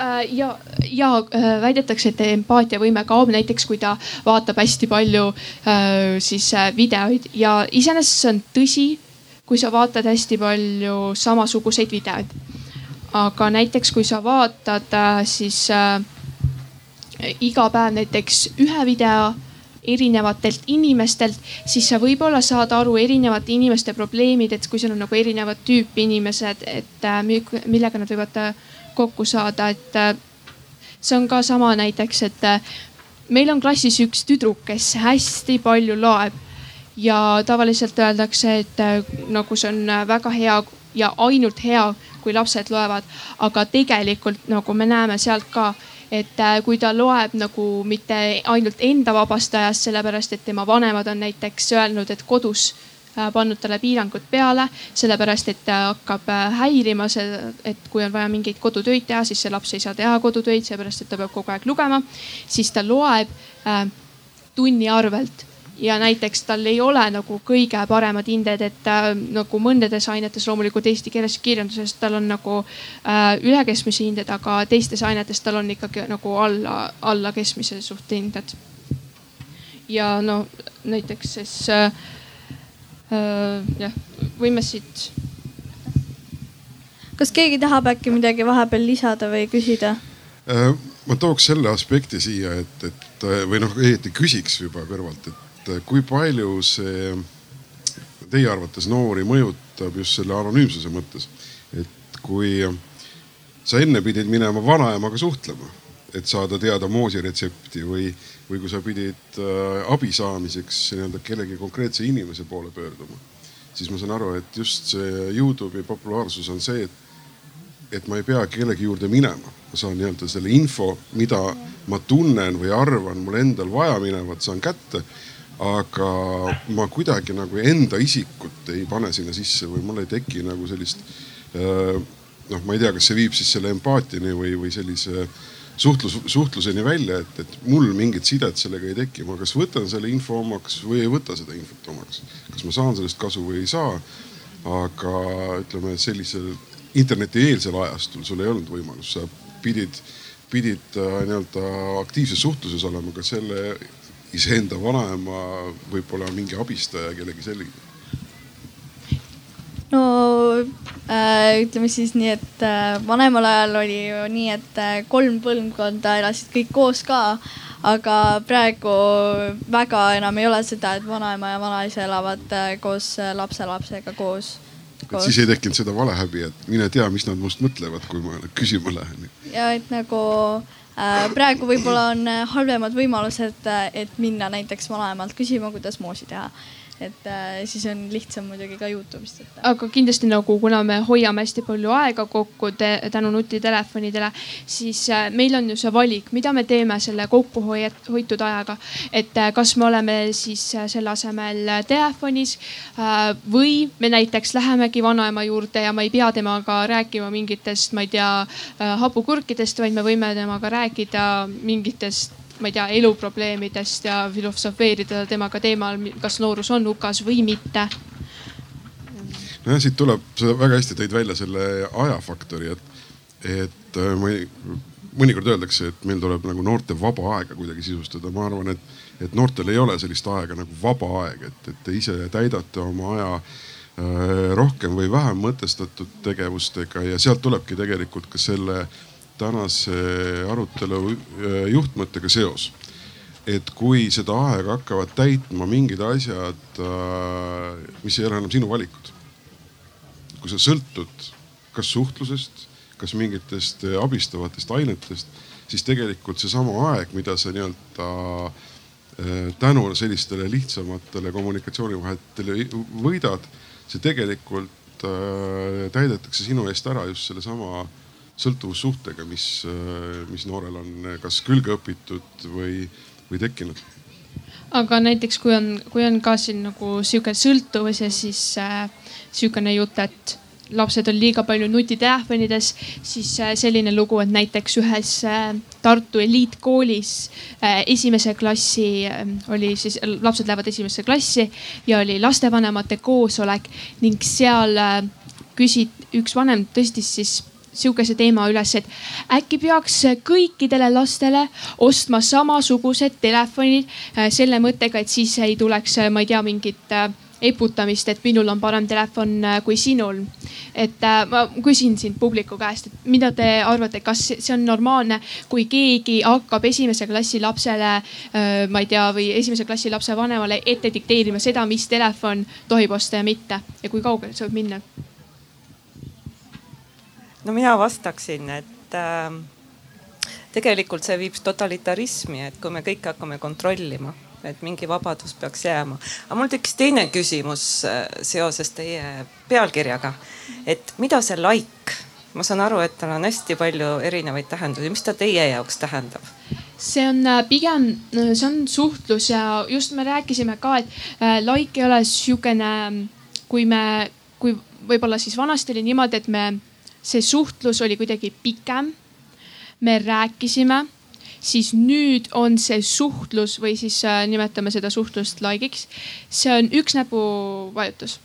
Äh, ja, ja äh, väidetakse, et empaatiavõime kaob näiteks, kui ta vaatab hästi palju äh, siis videoid ja iseenesest see on tõsi, kui sa vaatad hästi palju samasuguseid videoid. aga näiteks, kui sa vaatad siis iga päev näiteks ühe video erinevatelt inimestelt, siis sa võib-olla saad aru erinevate inimeste probleemid, et kui seal on nagu erinevat tüüpi inimesed, et millega nad võivad kokku saada, et äh, see on ka sama näiteks, et äh, meil on klassis üks tüdruk, kes hästi palju loeb ja tavaliselt öeldakse, et äh, nagu see on väga hea ja ainult hea, kui lapsed loevad, aga tegelikult nagu me näeme sealt ka, et kui ta loeb nagu mitte ainult enda vabast ajast, sellepärast et tema vanemad on näiteks öelnud, et kodus pannud talle piirangud peale, sellepärast et ta hakkab häirima see, et kui on vaja mingeid kodutöid teha, siis see laps ei saa teha kodutöid, seepärast et ta peab kogu aeg lugema. siis ta loeb äh, tunni arvelt ja näiteks tal ei ole nagu kõige paremad hinded, et äh, nagu mõndades ainetes loomulikult eesti keeles kirjanduses tal on nagu äh, üle keskmise hinded, aga teistes ainetes tal on ikkagi nagu alla, alla keskmise suhte hinded. ja no näiteks siis äh, äh, jah, võime siit. kas keegi tahab äkki midagi vahepeal lisada või küsida äh,? ma tooks selle aspekti siia, et, et või noh, õieti küsiks juba kõrvalt, et äh, kui palju see teie arvates noori mõjutab just selle anonüümsuse mõttes, et kui sa enne pidid minema vanaemaga suhtlema, et saada teada moosi retsepti või, või kui sa pidid äh, abi saamiseks nii-öelda kellegi konkreetse inimese poole pöörduma, siis ma saan aru, et just see Youtube'i populaarsus on see, et, et ma ei pea kellegi juurde minema, ma saan nii-öelda selle info, mida ma tunnen või arvan mul endal vaja minevat, saan kätte. Aga ma kuidagi nagu enda isikut ei pane sinna sisse või mul ei teki nagu sellist äh, noh, ma ei tea, kas see viib siis selle empaatiani või, või sellise suhtlus, suhtluseni välja, et, et mul mingit sidet sellega ei teki. ma kas võtan selle info omaks või ei võta seda infot omaks. kas ma saan sellest kasu või ei saa. aga ütleme, sellisel internetieelsel ajastul sul ei olnud võimalust, sa pidid, pidid äh, nii-öelda aktiivses suhtluses olema ka selle iseenda vanaema, võib-olla mingi abistaja, kellegi selline? No äh, ütleme siis nii, et äh, vanemal ajal oli ju nii, et äh, kolm põlvkonda elasid kõik koos ka. aga praegu väga enam ei ole seda, et vanaema ja vanaisa elavad äh, koos äh, lapselapsega koos, koos.. siis ei tekkinud seda valehäbi, et mine tea, mis nad must mõtlevad, kui ma küsima lähen. ja et nagu äh, Äh, praegu võib-olla on äh, halvemad võimalused, äh, et minna näiteks vanaemalt küsima, kuidas moosi teha et äh, siis on lihtsam muidugi ka Youtube'ist võtta. aga kindlasti nagu, kuna me hoiame hästi palju aega kokku tänu nutitelefonidele, siis äh, meil on ju see valik, mida me teeme selle kokkuhoitud ajaga. et äh, kas me oleme siis äh, selle asemel telefonis äh, või me näiteks lähemegi vanaema juurde ja ma ei pea temaga rääkima mingitest, ma ei tea äh,, hapukurkidest, vaid me võime temaga rääkida mingitest ma ei tea, eluprobleemidest ja filosofeerida temaga teemal, kas noorus on hukas või mitte. nojah, siit tuleb, sa väga hästi tõid välja selle ajafaktori, et, et äh, ma ei, mõnikord öeldakse, et meil tuleb nagu noorte vaba aega kuidagi sisustada. ma arvan, et, et noortel ei ole sellist aega nagu vaba aeg, et, et te ise täidate oma aja äh, rohkem või vähem mõtestatud tegevustega ja sealt tulebki tegelikult ka selle tänase arutelu äh, juhtmõttega seos. et kui seda aega hakkavad täitma mingid asjad, äh, mis ei ole enam sinu valikud. kui sa sõltud kas suhtlusest, kas mingitest abistavatest ainetest, siis tegelikult seesama aeg, mida sa nii-öelda äh, tänu sellistele lihtsamatele kommunikatsioonivahetele võidad, see tegelikult täidetakse sinu eest ära just sellesama sõltuvussuhtega, mis, mis noorel on kas külge õpitud või, või tekkinud. aga näiteks kui on, kui on ka siin nagu sihuke sõltuvus ja siis äh, sihukene jutt, et lapsed on liiga palju nutitelefonides, siis äh, selline lugu, et näiteks ühes äh, Tartu eliitkoolis äh, esimese klassi oli siis, lapsed lähevad esimesse klassi ja oli lastevanemate koosolek ning seal küsid, üks vanem tõstis siis sihukese teema üles, et äkki peaks kõikidele lastele ostma samasugused telefonid äh, selle mõttega, et siis ei tuleks, äh, ma ei tea, mingit äh, eputamist, et minul on parem telefon kui sinul. et ma küsin siin publiku käest, et mida te arvate, kas see on normaalne, kui keegi hakkab esimese klassi lapsele, ma ei tea, või esimese klassi lapse vanemale ette dikteerima seda, mis telefon tohib osta ja mitte ja kui kaugele see võib minna? No mina vastaksin, et äh, tegelikult see viib totalitarismi, et kui me kõike hakkame kontrollima, et mingi vabadus peaks jääma. aga mul tekkis teine küsimus äh, seoses teie pealkirjaga, et mida see like ma saan aru, et tal on hästi palju erinevaid tähendusi, mis ta teie jaoks tähendab? see on äh, pigem, see on suhtlus ja just me rääkisime ka, et äh, like ei ole sihukene, kui me, kui võib-olla siis vanasti oli niimoodi, et me, see suhtlus oli kuidagi pikem. me rääkisime, siis nüüd on see suhtlus või siis äh, nimetame seda suhtlust like'iks. see on üks näpuvajutus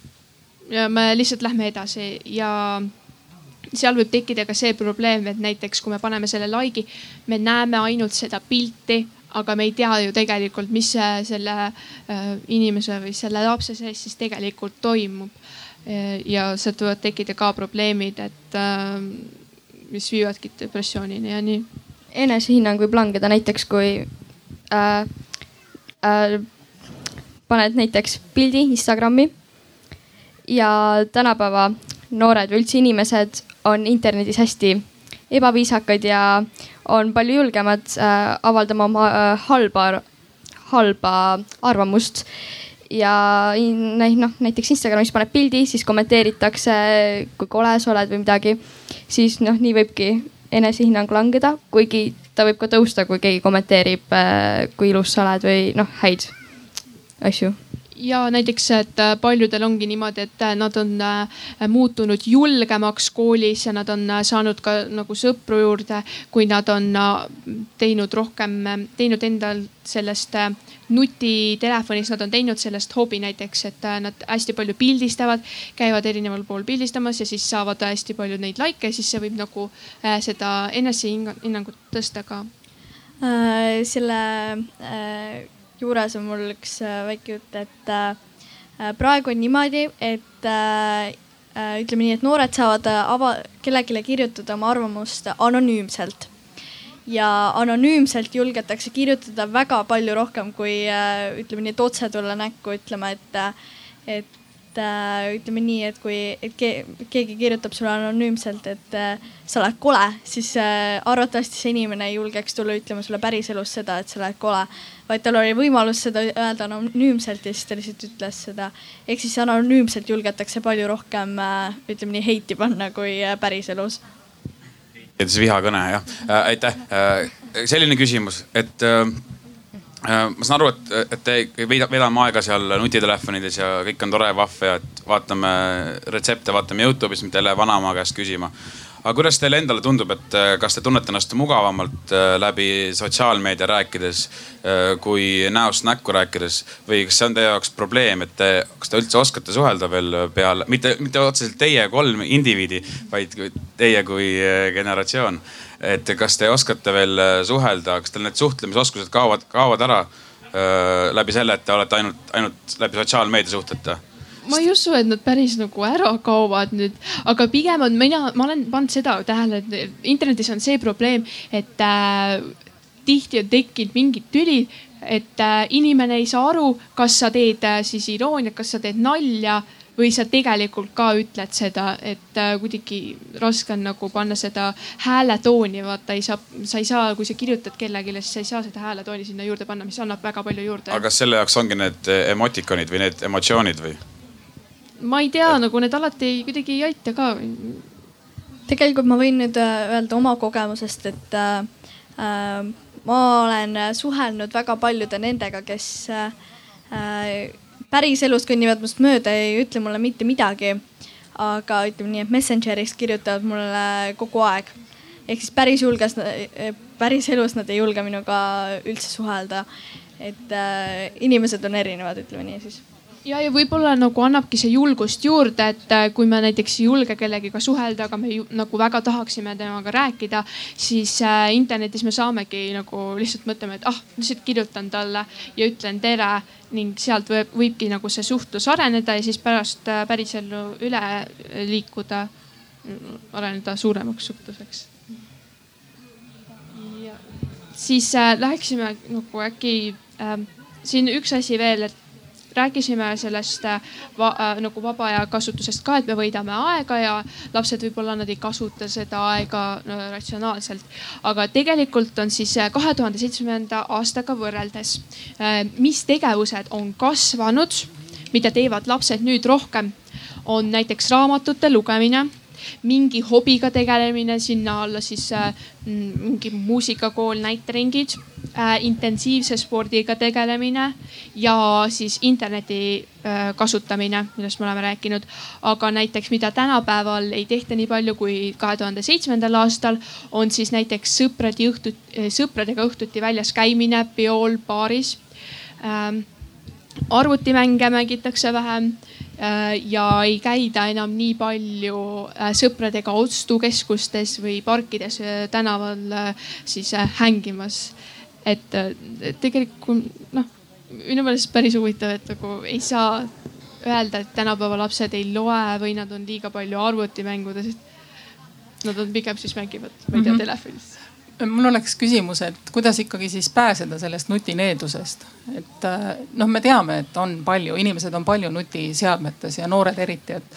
ja me lihtsalt lähme edasi ja seal võib tekkida ka see probleem, et näiteks kui me paneme selle like'i, me näeme ainult seda pilti, aga me ei tea ju tegelikult, mis selle äh, inimese või selle lapse sees siis tegelikult toimub. Ja sealt võivad tekkida ka probleemid, et äh, mis viivadki depressioonini ja nii. enesehinnang võib langeda näiteks, kui äh, äh, paned näiteks pildi Instagrami ja tänapäeva noored või üldse inimesed on internetis hästi ebaviisakad ja on palju julgemad äh, avaldama oma äh, halba, halba arvamust. Ja noh, näiteks Instagramis paned pildi, siis kommenteeritakse, kui kole sa oled või midagi. siis noh, nii võibki enesehinnang langeda, kuigi ta võib ka tõusta, kui keegi kommenteerib äh,, kui ilus sa oled või noh, häid asju ja näiteks, et äh, paljudel ongi niimoodi, et äh, nad on äh, muutunud julgemaks koolis ja nad on saanud ka nagu sõpru juurde, kui nad on teinud rohkem, teinud endal sellest nutitelefonis, nad on teinud sellest hobi näiteks, et nad hästi palju pildistavad, käivad erineval pool pildistamas ja siis saavad hästi palju neid likee, siis see võib nagu seda enesehinnangut tõsta ka. Selle juures on mul üks äh, väike jutt, et äh, praegu on niimoodi, et äh, ütleme nii, et noored saavad ava-, kellelegi kirjutada oma arvamust anonüümselt. ja anonüümselt julgetakse kirjutada väga palju rohkem kui ütleme nii, et otse tulla näkku ütlema, et, et et äh, ütleme nii, et kui et ke, keegi kirjutab sulle anonüümselt, et äh, sa oled kole, siis äh, arvatavasti see inimene ei julgeks tulla ütlema sulle päriselus seda, et sa oled kole. vaid tal oli võimalus seda öelda anonüümselt ja siis ta lihtsalt ütles seda. ehk siis anonüümselt julgetakse palju rohkem äh, ütleme nii heiti panna kui äh, päriselus. et see vihakõne jah äh,, aitäh äh,. selline küsimus, et Äh, ma saan aru, et, et te veedame aega seal nutitelefonides ja kõik on tore ja vahva ja et vaatame retsepte, vaatame Youtube'is, mitte lähe vanaema käest küsima. Aga kuidas teile endale tundub, et äh, kas te tunnete ennast mugavamalt äh, läbi sotsiaalmeedia rääkides kui näost näkku rääkides või kas see on teie jaoks probleem, et te, kas te üldse oskate suhelda veel peale, mitte, mitte otseselt teie kolm indiviidi, vaid teie kui generatsioon et kas te oskate veel äh, suhelda, kas teil need suhtlemisoskused kaovad, kaovad ära äh, läbi selle, et te olete ainult, ainult läbi sotsiaalmeedia suhtlete? Ma ei usu, et nad päris nagu ära kaovad nüüd, aga pigem on mina, ma olen pannud seda tähele, et internetis on see probleem, et äh, tihti on tekkinud mingid tülid, et äh, inimene ei saa aru, kas sa teed äh, siis irooniat, kas sa teed nalja või sa tegelikult ka ütled seda, et äh, kuidagi raske on nagu panna seda hääletooni, vaata ei saa, sa ei saa, kui sa kirjutad kellelegi, siis sa ei saa seda hääletooni sinna juurde panna, mis annab väga palju juurde. aga selle jaoks ongi need emotikonid või need emotsioonid või? Ma ei tea, nagu need alati kuidagi ei aita ka. tegelikult ma võin nüüd äh, öelda oma kogemusest, et äh, äh, ma olen suhelnud väga paljude nendega, kes äh, päriselus kõnnivad minust mööda, ei ütle mulle mitte midagi. aga ütleme nii, et Messengeris kirjutavad mulle kogu aeg. ehk siis päris julges, päriselus nad ei julge minuga üldse suhelda. et äh, inimesed on erinevad, ütleme nii siis ja, ja võib-olla nagu annabki see julgust juurde, et äh, kui me näiteks ei julge kellegiga suhelda, aga me ju, nagu väga tahaksime temaga rääkida, siis äh, internetis me saamegi nagu lihtsalt mõtleme, et ah, lihtsalt kirjutan talle ja ütlen tere ning sealt võib, võibki nagu see suhtlus areneda ja siis pärast äh, pärisellu üle liikuda, areneda suuremaks suhtluseks. siis äh, läheksime nagu äkki äh, siin üks asi veel, et rääkisime sellest äh, va, äh, nagu vaba aja kasutusest ka, et me võidame aega ja lapsed võib-olla nad ei kasuta seda aega no, ratsionaalselt. aga tegelikult on siis äh, kahe tuhande seitsmenda aastaga võrreldes, mis tegevused on kasvanud, mida teevad lapsed nüüd rohkem, on näiteks raamatute lugemine mingi hobiga tegelemine, sinna alla siis mingi muusikakool, näiteringid intensiivse spordiga tegelemine ja siis interneti äh, kasutamine, millest me oleme rääkinud. aga näiteks, mida tänapäeval ei tehta nii palju kui kahe tuhande seitsmendal aastal, on siis näiteks sõprade õhtut, sõpradega õhtuti väljas käimine peol, baaris ähm, arvutimänge mängitakse vähem äh, ja ei käida enam nii palju äh, sõpradega ostukeskustes või parkides äh, tänaval siis hängimas. Et tegelikult noh, minu meelest päris huvitav, et nagu ei saa öelda, et tänapäeva lapsed ei loe või nad on liiga palju arvutimängudes. Nad on pigem siis mängivad, ma ei tea mm -hmm., telefonis mul oleks küsimus, et kuidas ikkagi siis pääseda sellest nutineedusest, et äh, noh, me teame, et on palju, inimesed on palju nutiseadmetes ja noored eriti, et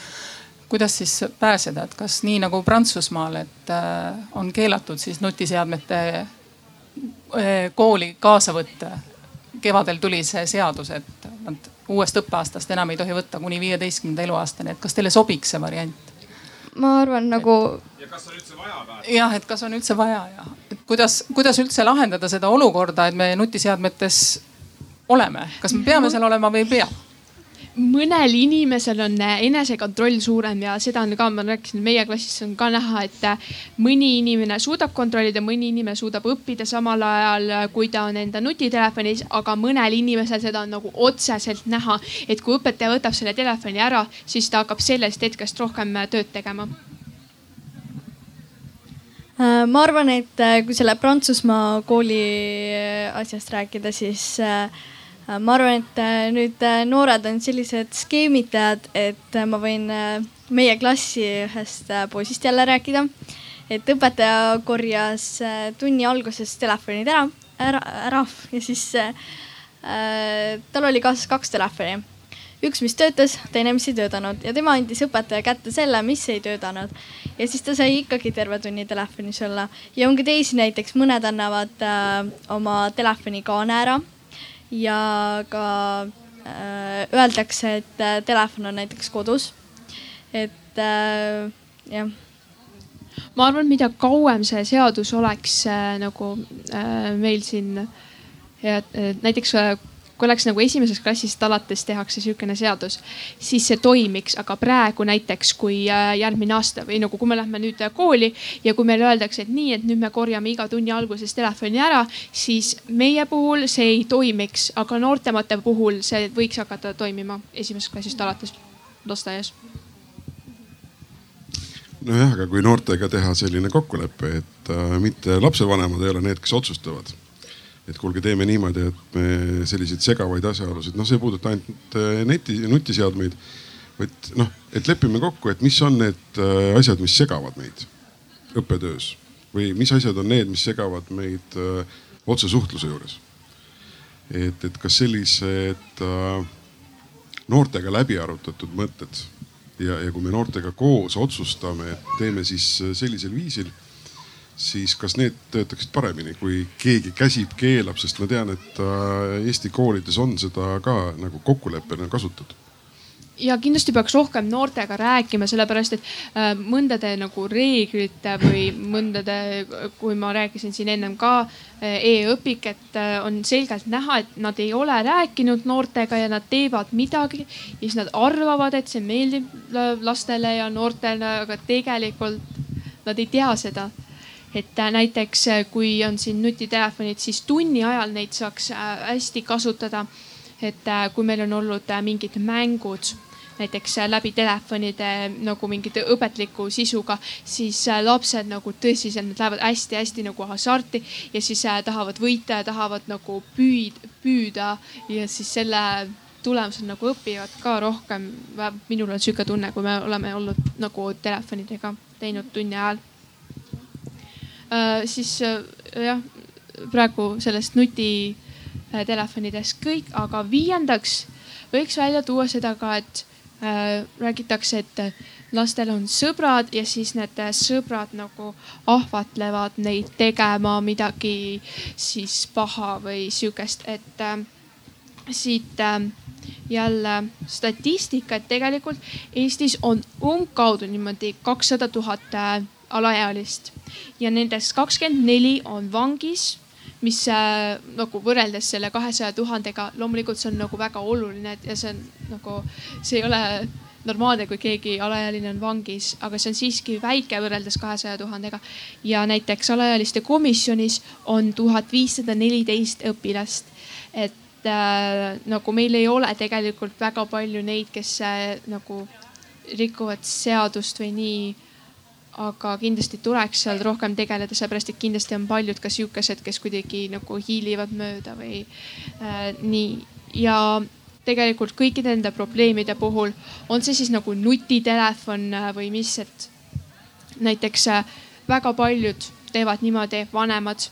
kuidas siis pääseda, et kas nii nagu Prantsusmaal, et äh, on keelatud siis nutiseadmete kooli kaasa võtta. kevadel tuli see seadus, et nad uuest õppeaastast enam ei tohi võtta kuni viieteistkümnenda eluaastani, et kas teile sobiks see variant? ma arvan nagu. ja kas on üldse vaja pääseda? jah, et kas on üldse vaja ja kuidas, kuidas üldse lahendada seda olukorda, et me nutiseadmetes oleme, kas me peame seal olema või ei pea? Mõnel inimesel on enesekontroll suurem ja seda on ka, ma rääkisin, meie klassis on ka näha, et mõni inimene suudab kontrollida, mõni inimene suudab õppida samal ajal, kui ta on enda nutitelefonis, aga mõnel inimesel seda on nagu otseselt näha, et kui õpetaja võtab selle telefoni ära, siis ta hakkab sellest hetkest rohkem tööd tegema. Äh, ma arvan, et äh, kui selle Prantsusmaa kooli äh, asjast rääkida, siis ma arvan, et nüüd noored on sellised skeemitajad, et ma võin meie klassi ühest poisist jälle rääkida. et õpetaja korjas tunni alguses telefonid ära, ära, ära ja siis äh, tal oli kaasas kaks telefoni üks, mis töötas, teine, mis ei töötanud ja tema andis õpetaja kätte selle, mis ei töötanud. ja siis ta sai ikkagi terve tunni telefonis olla ja on ka teisi, näiteks mõned annavad äh, oma telefoni kaane ära ja ka äh, öeldakse, et äh, telefon on näiteks kodus. et äh, jah ma arvan, mida kauem see seadus oleks äh, nagu äh, meil siin ja äh, näiteks äh, kui oleks nagu esimesest klassist alates tehakse sihukene seadus, siis see toimiks, aga praegu näiteks, kui äh, järgmine aasta või nagu, kui me lähme nüüd kooli ja kui meile öeldakse, et nii, et nüüd me korjame iga tunni alguses telefoni ära, siis meie puhul see ei toimiks, aga noortemate puhul see võiks hakata toimima esimesest klassist alates lasteaias. Nojah, aga kui noortega teha selline kokkulepe, et äh, mitte lapsevanemad ei ole need, kes otsustavad et kuulge, teeme niimoodi, et me selliseid segavaid asjaolusid, noh, see ei puuduta ainult äh, neti, nutiseadmeid, vaid noh, et lepime kokku, et mis on need äh, asjad, mis segavad meid õppetöös või mis asjad on need, mis segavad meid öö, äh, otsesuhtluse juures. et, et kas sellised öö, noortega läbi arutatud mõtted ja, ja kui me noortega koos otsustame, et teeme siis sellisel viisil siis kas need töötaksid paremini, kui keegi käsib, keelab, sest ma tean, et äh, Eesti koolides on seda ka nagu kokkuleppena kasutatud ja kindlasti peaks rohkem noortega rääkima, sellepärast et äh, mõndade nagu reeglite või mõndade, kui ma rääkisin siin ennem ka äh, e-õpik, et on selgelt näha, et nad ei ole rääkinud noortega ja nad teevad midagi. ja siis nad arvavad, et see meeldib lastele ja noortele, aga tegelikult nad ei tea seda et äh, näiteks äh, kui on siin nutitelefonid, siis tunni ajal neid saaks äh, hästi kasutada. et kui meil on olnud mingid mängud näiteks läbi telefonide nagu mingite õpetliku sisuga, siis lapsed nagu tõsiselt, nad lähevad hästi-hästi nagu hasarti ja siis tahavad võita ja tahavad nagu püüd, püüda ja siis selle tulemusel nagu õpivad ka rohkem. minul on sihuke tunne, kui me oleme olnud nagu telefonidega teinud tunni ajal siis äh, jah, praegu sellest nutitelefonidest kõik, aga viiendaks võiks välja tuua seda ka, et äh, räägitakse, et lastel on sõbrad ja siis need sõbrad nagu ahvatlevad neid tegema midagi siis paha või sihukest, et äh, siit äh, jälle statistika, et tegelikult Eestis on umbkaudu niimoodi kakssada tuhat äh, alaealist ja nendest kakskümmend neli on vangis mis äh, nagu võrreldes selle kahesaja tuhandega, loomulikult see on nagu väga oluline ja see on nagu, see ei ole normaalne, kui keegi alaealine on vangis, aga see on siiski väike võrreldes kahesaja tuhandega. ja näiteks alaealiste komisjonis on tuhat viissada neliteist õpilast. et äh, nagu meil ei ole tegelikult väga palju neid, kes äh, nagu rikuvad seadust või nii aga kindlasti tuleks seal rohkem tegeleda, sellepärast et kindlasti on paljud ka sihukesed, kes kuidagi nagu hiilivad mööda või äh, nii. Ja tegelikult kõikide nende probleemide puhul, on see siis nagu nutitelefon äh, või mis, et näiteks äh, väga paljud teevad niimoodi, vanemad,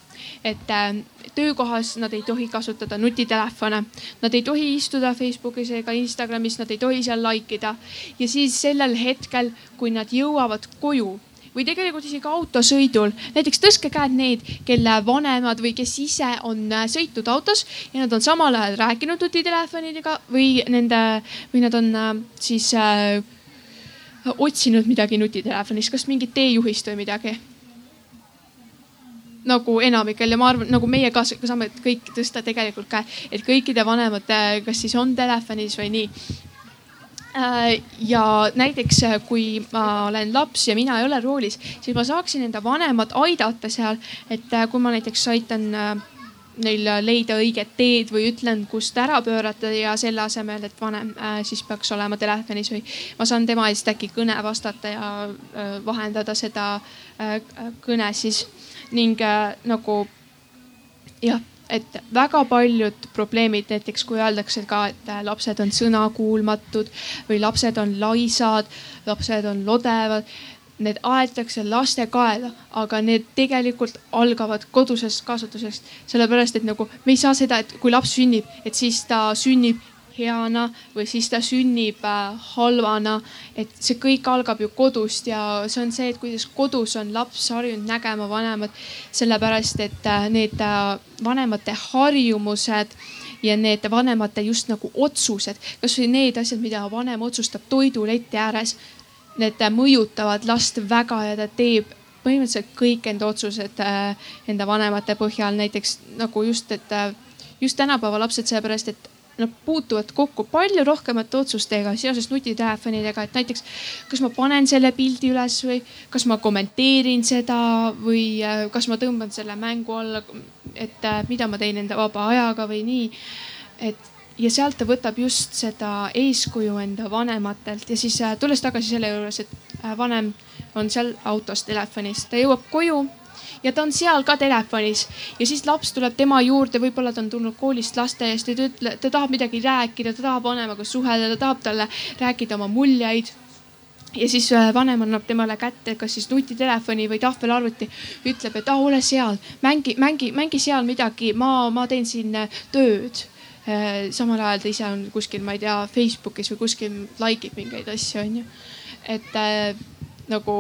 et äh, töökohas nad ei tohi kasutada nutitelefone, nad ei tohi istuda Facebookis ega Instagramis, nad ei tohi seal like ida ja siis sellel hetkel, kui nad jõuavad koju või tegelikult isegi autosõidul. näiteks tõstke käed need, kelle vanemad või kes ise on äh, sõitnud autos ja nad on samal ajal rääkinud nutitelefonidega või nende või nad on äh, siis äh, otsinud midagi nutitelefonis, kas mingit teejuhist või midagi nagu enamikel ja ma arvan, nagu meie ka saame kõik tõsta tegelikult käe, et kõikide vanemate, kas siis on telefonis või nii. Äh, ja näiteks äh, kui ma olen laps ja mina ei ole roolis, siis ma saaksin enda vanemat aidata seal, et äh, kui ma näiteks aitan neil leida õiget teed või ütlen, kust ära pöörata ja selle asemel, et vanem siis peaks olema telefonis või ma saan tema eest äkki kõne vastata ja vahendada seda kõne siis ning nagu jah et väga paljud probleemid, näiteks kui öeldakse ka, et lapsed on sõnakuulmatud või lapsed on laisad, lapsed on lodevad. Need aetakse laste kaela, aga need tegelikult algavad kodusest kasvatusest, sellepärast et nagu me ei saa seda, et kui laps sünnib, et siis ta sünnib heana või siis ta sünnib äh, halvana. et see kõik algab ju kodust ja see on see, et kuidas kodus on laps harjunud nägema vanemat, sellepärast et äh, need äh, vanemate harjumused ja need vanemate just nagu otsused, kasvõi need asjad, mida vanem otsustab toiduleti ääres. Need mõjutavad last väga ja ta teeb põhimõtteliselt kõik enda otsused enda vanemate põhjal, näiteks nagu just, et just tänapäeva lapsed, sellepärast et nad puutuvad kokku palju rohkemate otsustega seoses nutitelefonidega, et näiteks kas ma panen selle pildi üles või kas ma kommenteerin seda või äh, kas ma tõmban selle mängu alla, et äh, mida ma teen enda vaba ajaga või nii. et ja sealt ta võtab just seda eeskuju enda vanematelt ja siis äh, tulles tagasi selle juures, et vanem on seal autos telefonis, ta jõuab koju ja ta on seal ka telefonis ja siis laps tuleb tema juurde, võib-olla ta on tulnud koolist laste eest ja ta ütleb, ta tahab midagi rääkida, ta tahab vanemaga suhelda, ta tahab talle rääkida oma muljeid ja siis äh, vanem annab temale kätte, kas siis nutitelefoni või tahvelarvuti, ütleb, et ah, ole seal, mängi, mängi, mängi seal midagi, ma, ma teen siin äh, tööd. Äh, samal ajal ta ise on kuskil, ma ei tea, Facebookis või kuskil like ib mingeid asju, onju. et nagu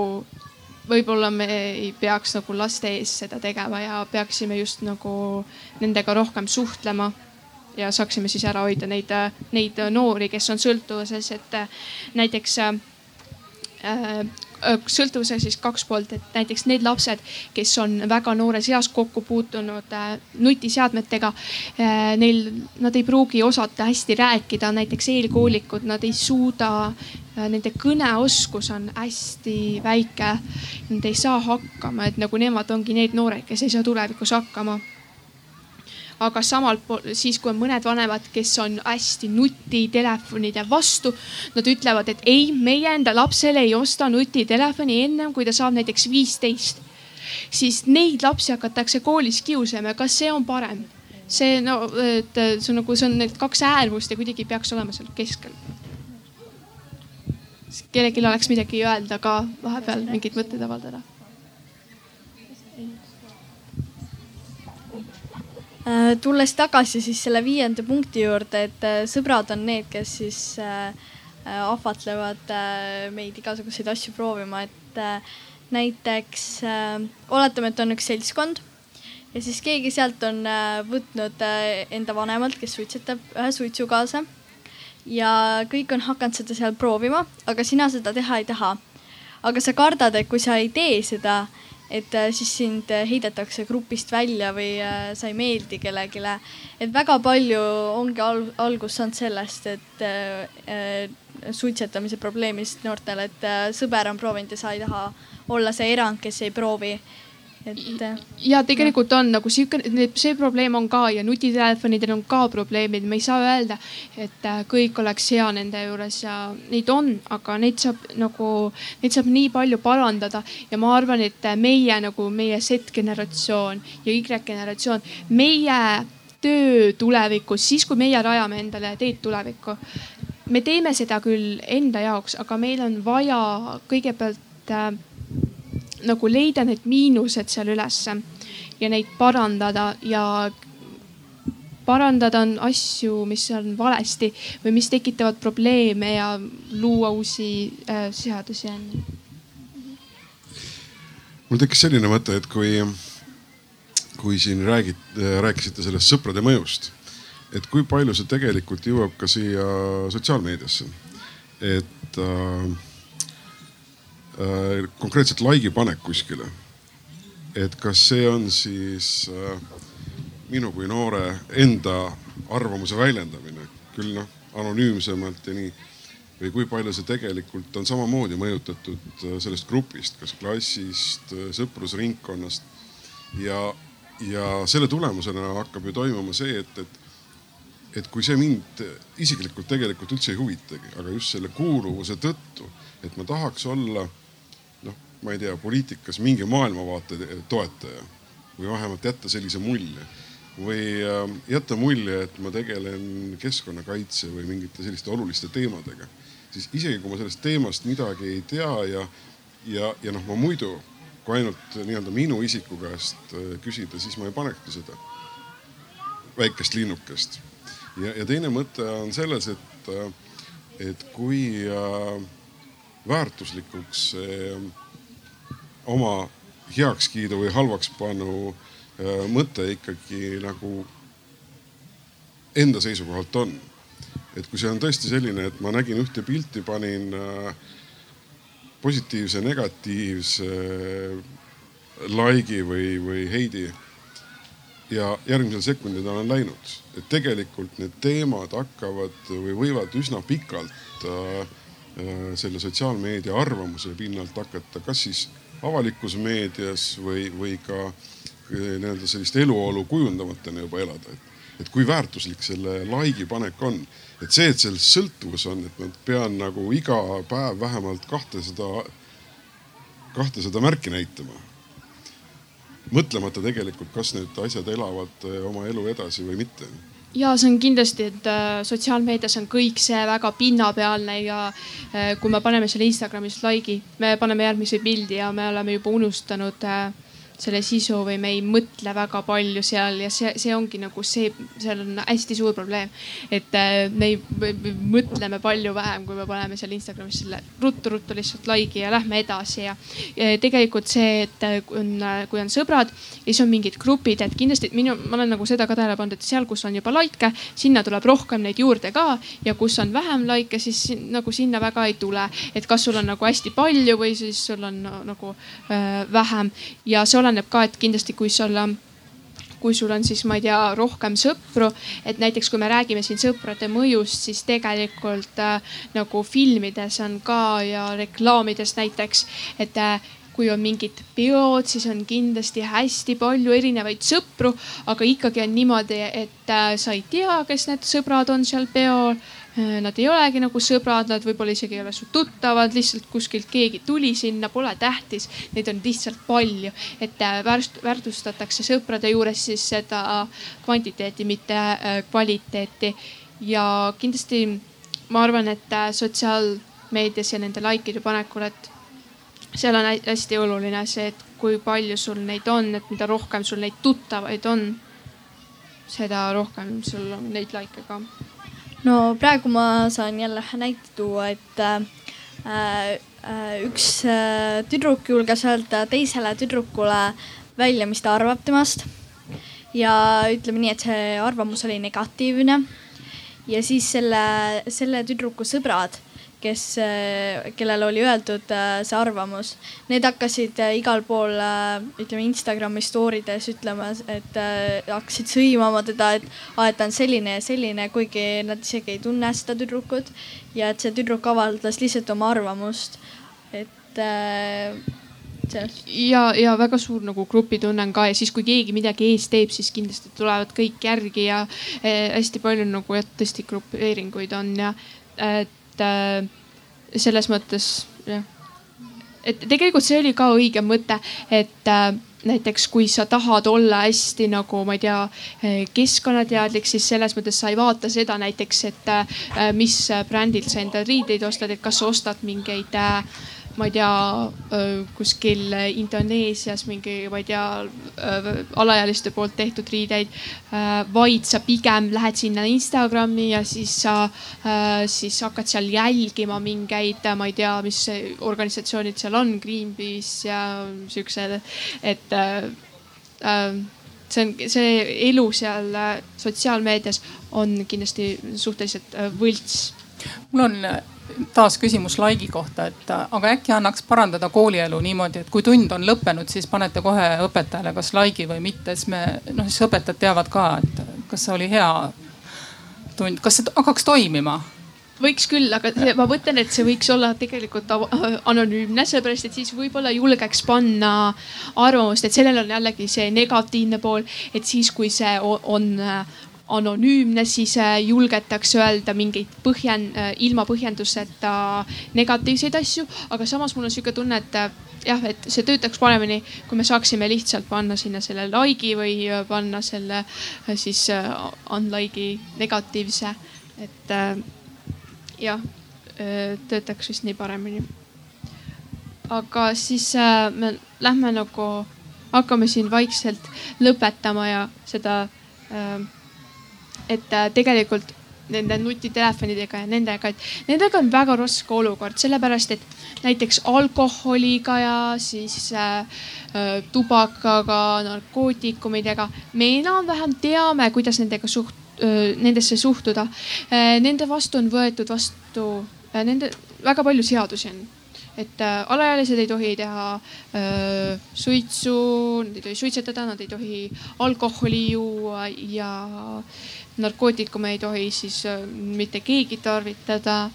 võib-olla me ei peaks nagu laste ees seda tegema ja peaksime just nagu nendega rohkem suhtlema ja saaksime siis ära hoida neid, neid noori, kes on sõltuvuses, et näiteks äh, sõltuvuse siis kaks poolt, et näiteks need lapsed, kes on väga noores eas kokku puutunud äh, nutiseadmetega äh,. Neil, nad ei pruugi osata hästi rääkida, näiteks eelkoolikud, nad ei suuda äh,, nende kõneoskus on hästi väike. Nad ei saa hakkama, et nagu nemad ongi need noored, kes ei saa tulevikus hakkama aga samalt pool siis, kui on mõned vanemad, kes on hästi nutitelefonide vastu, nad ütlevad, et ei, meie enda lapsele ei osta nutitelefoni ennem, kui ta saab näiteks viisteist. siis neid lapsi hakatakse koolis kiusama kas see on parem? see no, et see on nagu, see on need kaks äärmust ja kuidagi peaks olema seal keskel. kellelgi oleks midagi öelda ka vahepeal, mingeid mõtteid avaldada Äh, tulles tagasi siis selle viienda punkti juurde, et äh, sõbrad on need, kes siis äh, ahvatlevad meid igasuguseid asju proovima, et näiteks oletame, et on üks seltskond ja siis keegi sealt on võtnud enda vanemalt, kes suitsetab, ühe suitsu kaasa. ja kõik on hakanud seda seal proovima, aga sina seda teha ei taha. aga sa kardad, et kui sa ei tee seda, et äh, siis sind heidetakse grupist välja või äh, sa ei meeldi kellelegi. et väga palju ongi al algus saanud sellest, et äh, suitsetamise probleemist noortele, et sõber on proovinud ja sa ei taha olla see erand, kes ei proovi et. Ja tegelikult on nagu sihuke, see probleem on ka ja nutitelefonidel on ka probleemid, me ei saa öelda, et äh, kõik oleks hea nende juures ja neid on, aga neid saab nagu, neid saab nii palju parandada ja ma arvan, et äh, meie nagu meie Z-generatsioon ja Y-generatsioon, meie töö tulevikus, siis kui meie rajame endale teed tulevikku. me teeme seda küll enda jaoks, aga meil on vaja kõigepealt äh, nagu leida need miinused seal ülesse ja neid parandada ja parandada on asju, mis on valesti või mis tekitavad probleeme ja luua uusi äh, seadusi on. mul tekkis selline mõte, et kui, kui siin räägid, rääkisite sellest sõprade mõjust, et kui palju see tegelikult jõuab ka siia sotsiaalmeediasse. et äh, Äh, konkreetselt like'i panek kuskile. et kas see on siis äh, minu kui noore enda arvamuse väljendamine, küll noh anonüümsemalt ja nii. või kui palju see tegelikult on samamoodi mõjutatud äh, sellest grupist, kas klassist, sõprusringkonnast. ja, ja selle tulemusena hakkab ju toimuma see, et, et et kui see mind isiklikult tegelikult üldse ei huvitagi, aga just selle kuuluvuse tõttu, et ma tahaks olla ma ei tea, poliitikas mingi maailmavaate toetaja või vähemalt jätta sellise mulje või ähm, jätta mulje, et ma tegelen keskkonnakaitse või mingite selliste oluliste teemadega, siis isegi kui ma sellest teemast midagi ei tea ja, ja, ja noh, ma muidu kui ainult nii-öelda minu isiku käest äh, küsida, siis ma ei panekski seda väikest linnukest. ja, ja teine mõte on selles, et, äh, et kui äh, väärtuslikuks see äh, oma heakskiidu või halvakspanu äh, mõte ikkagi nagu enda seisukohalt on. et kui see on tõesti selline, et ma nägin ühte pilti, panin äh, positiivse, negatiivse like'i või, või heidi ja järgmisel sekundil olen läinud, et tegelikult need teemad hakkavad või võivad üsna pikalt äh, äh selle sotsiaalmeedia arvamuse pinnalt hakata, kas siis avalikus meedias või, või ka eh, nii-öelda sellist eluolu kujundamatena juba elada. et, et kui väärtuslik selle like'i panek on, et see, et selles sõltuvus on, et ma pean nagu iga päev vähemalt kahtesada, kahtesada märki näitama. mõtlemata tegelikult, kas need asjad elavad eh, oma elu edasi või mitte ja see on kindlasti, et äh, sotsiaalmeedias on kõik see väga pinnapealne ja äh, kui me paneme selle Instagramis like'i, me paneme järgmise pildi ja me oleme juba unustanud äh, selle sisu või me ei mõtle väga palju seal ja see, see ongi nagu see, seal on hästi suur probleem. et äh, me ei, me mõtleme palju vähem, kui me paneme seal Instagramis selle ruttu-ruttu lihtsalt like'i ja lähme edasi ja, ja tegelikult see, et äh, on, äh, kui on sõbrad ja siis on mingid grupid, et kindlasti minu, ma olen nagu seda ka tähele pannud, et seal, kus on juba like'e, sinna tuleb rohkem neid juurde ka ja kus on vähem like'e, siis nagu sinna väga ei tule. et kas sul on nagu hästi palju või siis sul on nagu äh, vähem ja see oleneb oleneb ka, et kindlasti, kui sul kui sul on siis, ma ei tea, rohkem sõpru, et näiteks kui me räägime siin sõprade mõjust, siis tegelikult äh, nagu filmides on ka ja reklaamides näiteks, et äh, kui on mingid peod, siis on kindlasti hästi palju erinevaid sõpru, aga ikkagi on niimoodi, et äh, sa ei tea, kes need sõbrad on seal peol Äh, nad ei olegi nagu sõbrad, nad võib-olla isegi ei ole su tuttavad, lihtsalt kuskilt keegi tuli sinna, pole tähtis. Neid on lihtsalt palju, et äh, väärtustatakse sõprade juures siis seda kvantiteeti, mitte kvaliteeti. ja kindlasti ma arvan, et sotsiaalmeedias ja nende likeide panekul, et seal on hästi oluline see, et kui palju sul neid on, et mida rohkem sul neid tuttavaid on, seda rohkem sul on neid likee ka no praegu ma saan jälle ühe näite tuua, et äh, äh, üks äh, tüdruk julges öelda teisele tüdrukule välja, mis ta arvab temast. ja ütleme nii, et see arvamus oli negatiivne. ja siis selle, selle tüdruku sõbrad kes, kellele oli öeldud äh, see arvamus, need hakkasid äh, igal pool, äh, ütleme Instagrami story des ütlema, et hakkasid sõimama teda, et aa, et ta on selline ja selline, kuigi nad isegi ei tunne seda tüdrukut. ja et see tüdruk avaldas lihtsalt oma arvamust, et ja, ja väga suur nagu grupitunne on ka ja siis, kui keegi midagi ees teeb, siis kindlasti tulevad kõik järgi ja eh, hästi palju nagu jah, tõesti grupeeringuid on ja et et äh, selles mõttes jah. et tegelikult see oli ka õige mõte, et äh, näiteks kui sa tahad olla hästi nagu ma ei tea, äh, keskkonnateadlik, siis selles mõttes sa ei vaata seda näiteks, et mis brändilt sa enda riideid ostad, et kas sa ostad mingeid äh, ma ei tea, kuskil Indoneesias mingi, ma ei tea, alaealiste poolt tehtud riideid. vaid sa pigem lähed sinna Instagrami ja siis sa, siis hakkad seal jälgima mingeid, ma ei tea, mis organisatsioonid seal on, Greenpeace ja siuksed, et see on, see elu seal sotsiaalmeedias on kindlasti suhteliselt võlts. mul on taas küsimus like'i kohta, et aga äkki annaks parandada koolielu niimoodi, et kui tund on lõppenud, siis panete kohe õpetajale kas like'i või mitte, siis me noh, siis õpetajad teavad ka, et kas see oli hea tund, kas see hakkaks toimima? Võiks küll, aga see, ma mõtlen, et see võiks olla tegelikult anonüümne, sellepärast et siis võib-olla julgeks panna arvamust, et sellel on jällegi see negatiivne pool, et siis, kui see on anonüümne, siis äh, julgetakse öelda mingeid põhjend-, äh, ilma põhjenduseta negatiivseid asju. aga samas mul on sihuke tunne, et äh, jah, et see töötaks paremini, kui me saaksime lihtsalt panna sinna selle like'i või panna selle siis unlike'i negatiivse. et jah, töötaks vist nii paremini. aga siis me lähme nagu, hakkame siin vaikselt lõpetama ja seda et äh, tegelikult nende nutitelefonidega ja nendega, et nendega on väga raske olukord, sellepärast et näiteks alkoholiga ja siis äh, äh, tubakaga, narkootikumidega me enam-vähem teame, kuidas nendega suht- äh,, nendesse suhtuda äh,. Nende vastu on võetud vastu äh, nende väga palju seadusi on et äh, alaealised ei tohi teha äh, suitsu, nad ei tohi suitsetada, nad ei tohi alkoholi juua ja narkootikume ei tohi siis äh, mitte keegi tarvitada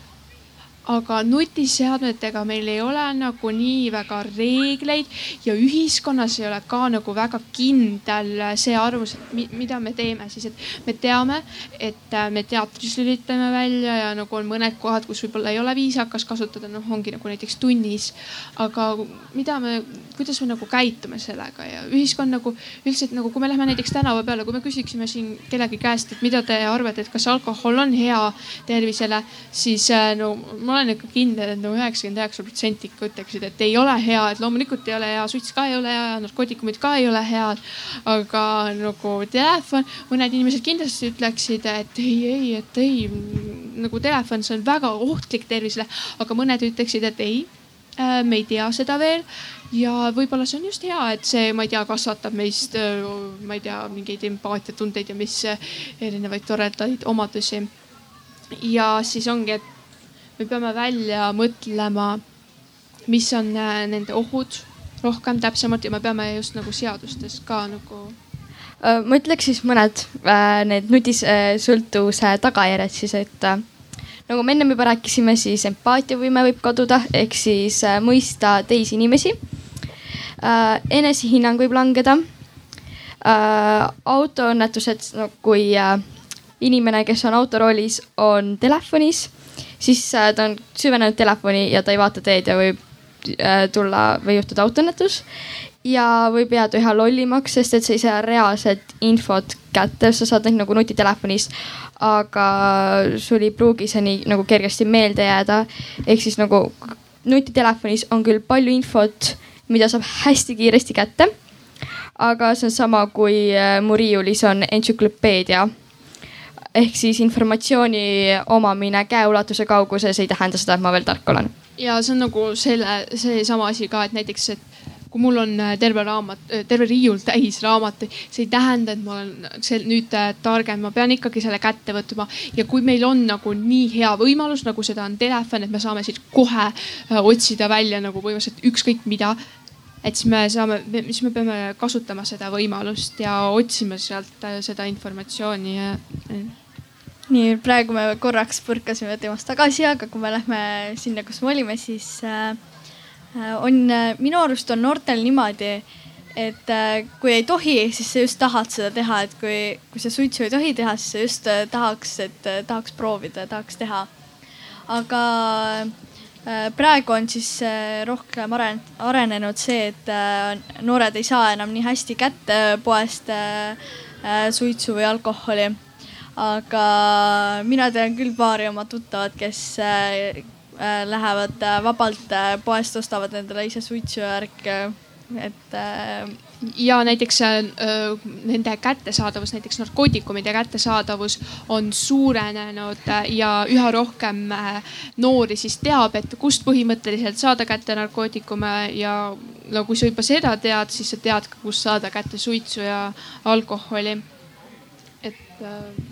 aga nutiseadmetega meil ei ole nagu nii väga reegleid ja ühiskonnas ei ole ka nagu väga kindel see arvamus, et mida me teeme. Siis, et me teame, et äh, me teatris lülitame välja ja nagu on mõned kohad, kus võib-olla ei ole viisakas kasutada, noh, ongi nagu näiteks tunnis. aga mida me, kuidas me nagu käitume sellega? Ja ühiskond nagu üldiselt nagu, kui me läheme näiteks tänava peale, kui me küsiksime siin kellegi käest, et mida te arvate, et kas alkohol on hea tervisele, siis äh, no ma olen ikka kindel, et nagu üheksakümmend üheksa protsenti ikka ütleksid, et ei ole hea, et loomulikult ei ole hea, suits ka ei ole hea, narkootikumid ka ei ole head. aga nagu telefon, mõned inimesed kindlasti ütleksid, et ei, ei, et ei nagu telefon, see on väga ohtlik tervisele, aga mõned ütleksid, et ei äh, me ei tea seda veel ja võib-olla see on just hea, et see, ma ei tea, kasvatab meist, äh, ma ei tea, mingeid empaatiatundeid ja mis erinevaid toredaid omadusi. ja siis ongi, et me peame välja mõtlema, mis on äh, nende ohud rohkem täpsemalt ja me peame just nagu seadustes ka nagu äh, ma ütleks siis mõned äh, need nutisõltuvuse tagajärjed siis, et äh, nagu me ennem juba rääkisime, siis empaatiavõime võib kaduda ehk siis äh, mõista teisi inimesi äh,. enesehinnang võib langeda äh,. autoõnnetused, no kui äh, inimene, kes on autoroolis, on telefonis siis äh, ta on süvenenud telefoni ja ta ei vaata teed ja võib äh, tulla või juhtuda autoõnnetus. ja võib jääda üha lollimaks, sest et sa ei saa reaalset infot kätte, sa saad ainult nagu nutitelefonis. aga sul ei pruugi see nii nagu kergesti meelde jääda. ehk siis nagu nutitelefonis on küll palju infot, mida saab hästi kiiresti kätte. aga see on sama, kui äh, mu riiulis on entsüklopeedia ehk siis informatsiooni omamine käeulatuse kauguses ei tähenda seda, et ma veel tark olen. ja see on nagu selle, seesama asi ka, et näiteks, et kui mul on äh, terve raamat, äh, terve riiul täis raamatuid, see ei tähenda, et ma olen see nüüd äh, targem, ma pean ikkagi selle kätte võtma. ja kui meil on nagu nii hea võimalus, nagu seda on telefon, et me saame siit kohe otsida välja nagu põhimõtteliselt ükskõik mida et siis me saame, siis me peame kasutama seda võimalust ja otsima sealt seda informatsiooni ja. Nii, praegu me korraks põrkasime temast tagasi, aga kui me lähme sinna, kus me olime, siis äh, Äh, on, äh, minu arust on noortel niimoodi, et äh, kui ei tohi, siis sa just tahad seda teha, et kui, kui sa suitsu ei tohi teha, siis sa just tahaks, et tahaks proovida, tahaks teha. aga praegu on siis rohkem arenenud see, et noored ei saa enam nii hästi kätte poest suitsu või alkoholi. Aga mina tean küll paari oma tuttavat, kes Äh, lähevad äh, vabalt äh, poest, ostavad endale ise suitsu ja värke, et ja näiteks äh, nende kättesaadavus, näiteks narkootikumide kättesaadavus on suurenenud ja üha rohkem noori siis teab, et kust põhimõtteliselt saada kätte narkootikume ja no kui sa juba seda tead, siis sa tead ka, kust saada kätte suitsu ja alkoholi. et äh,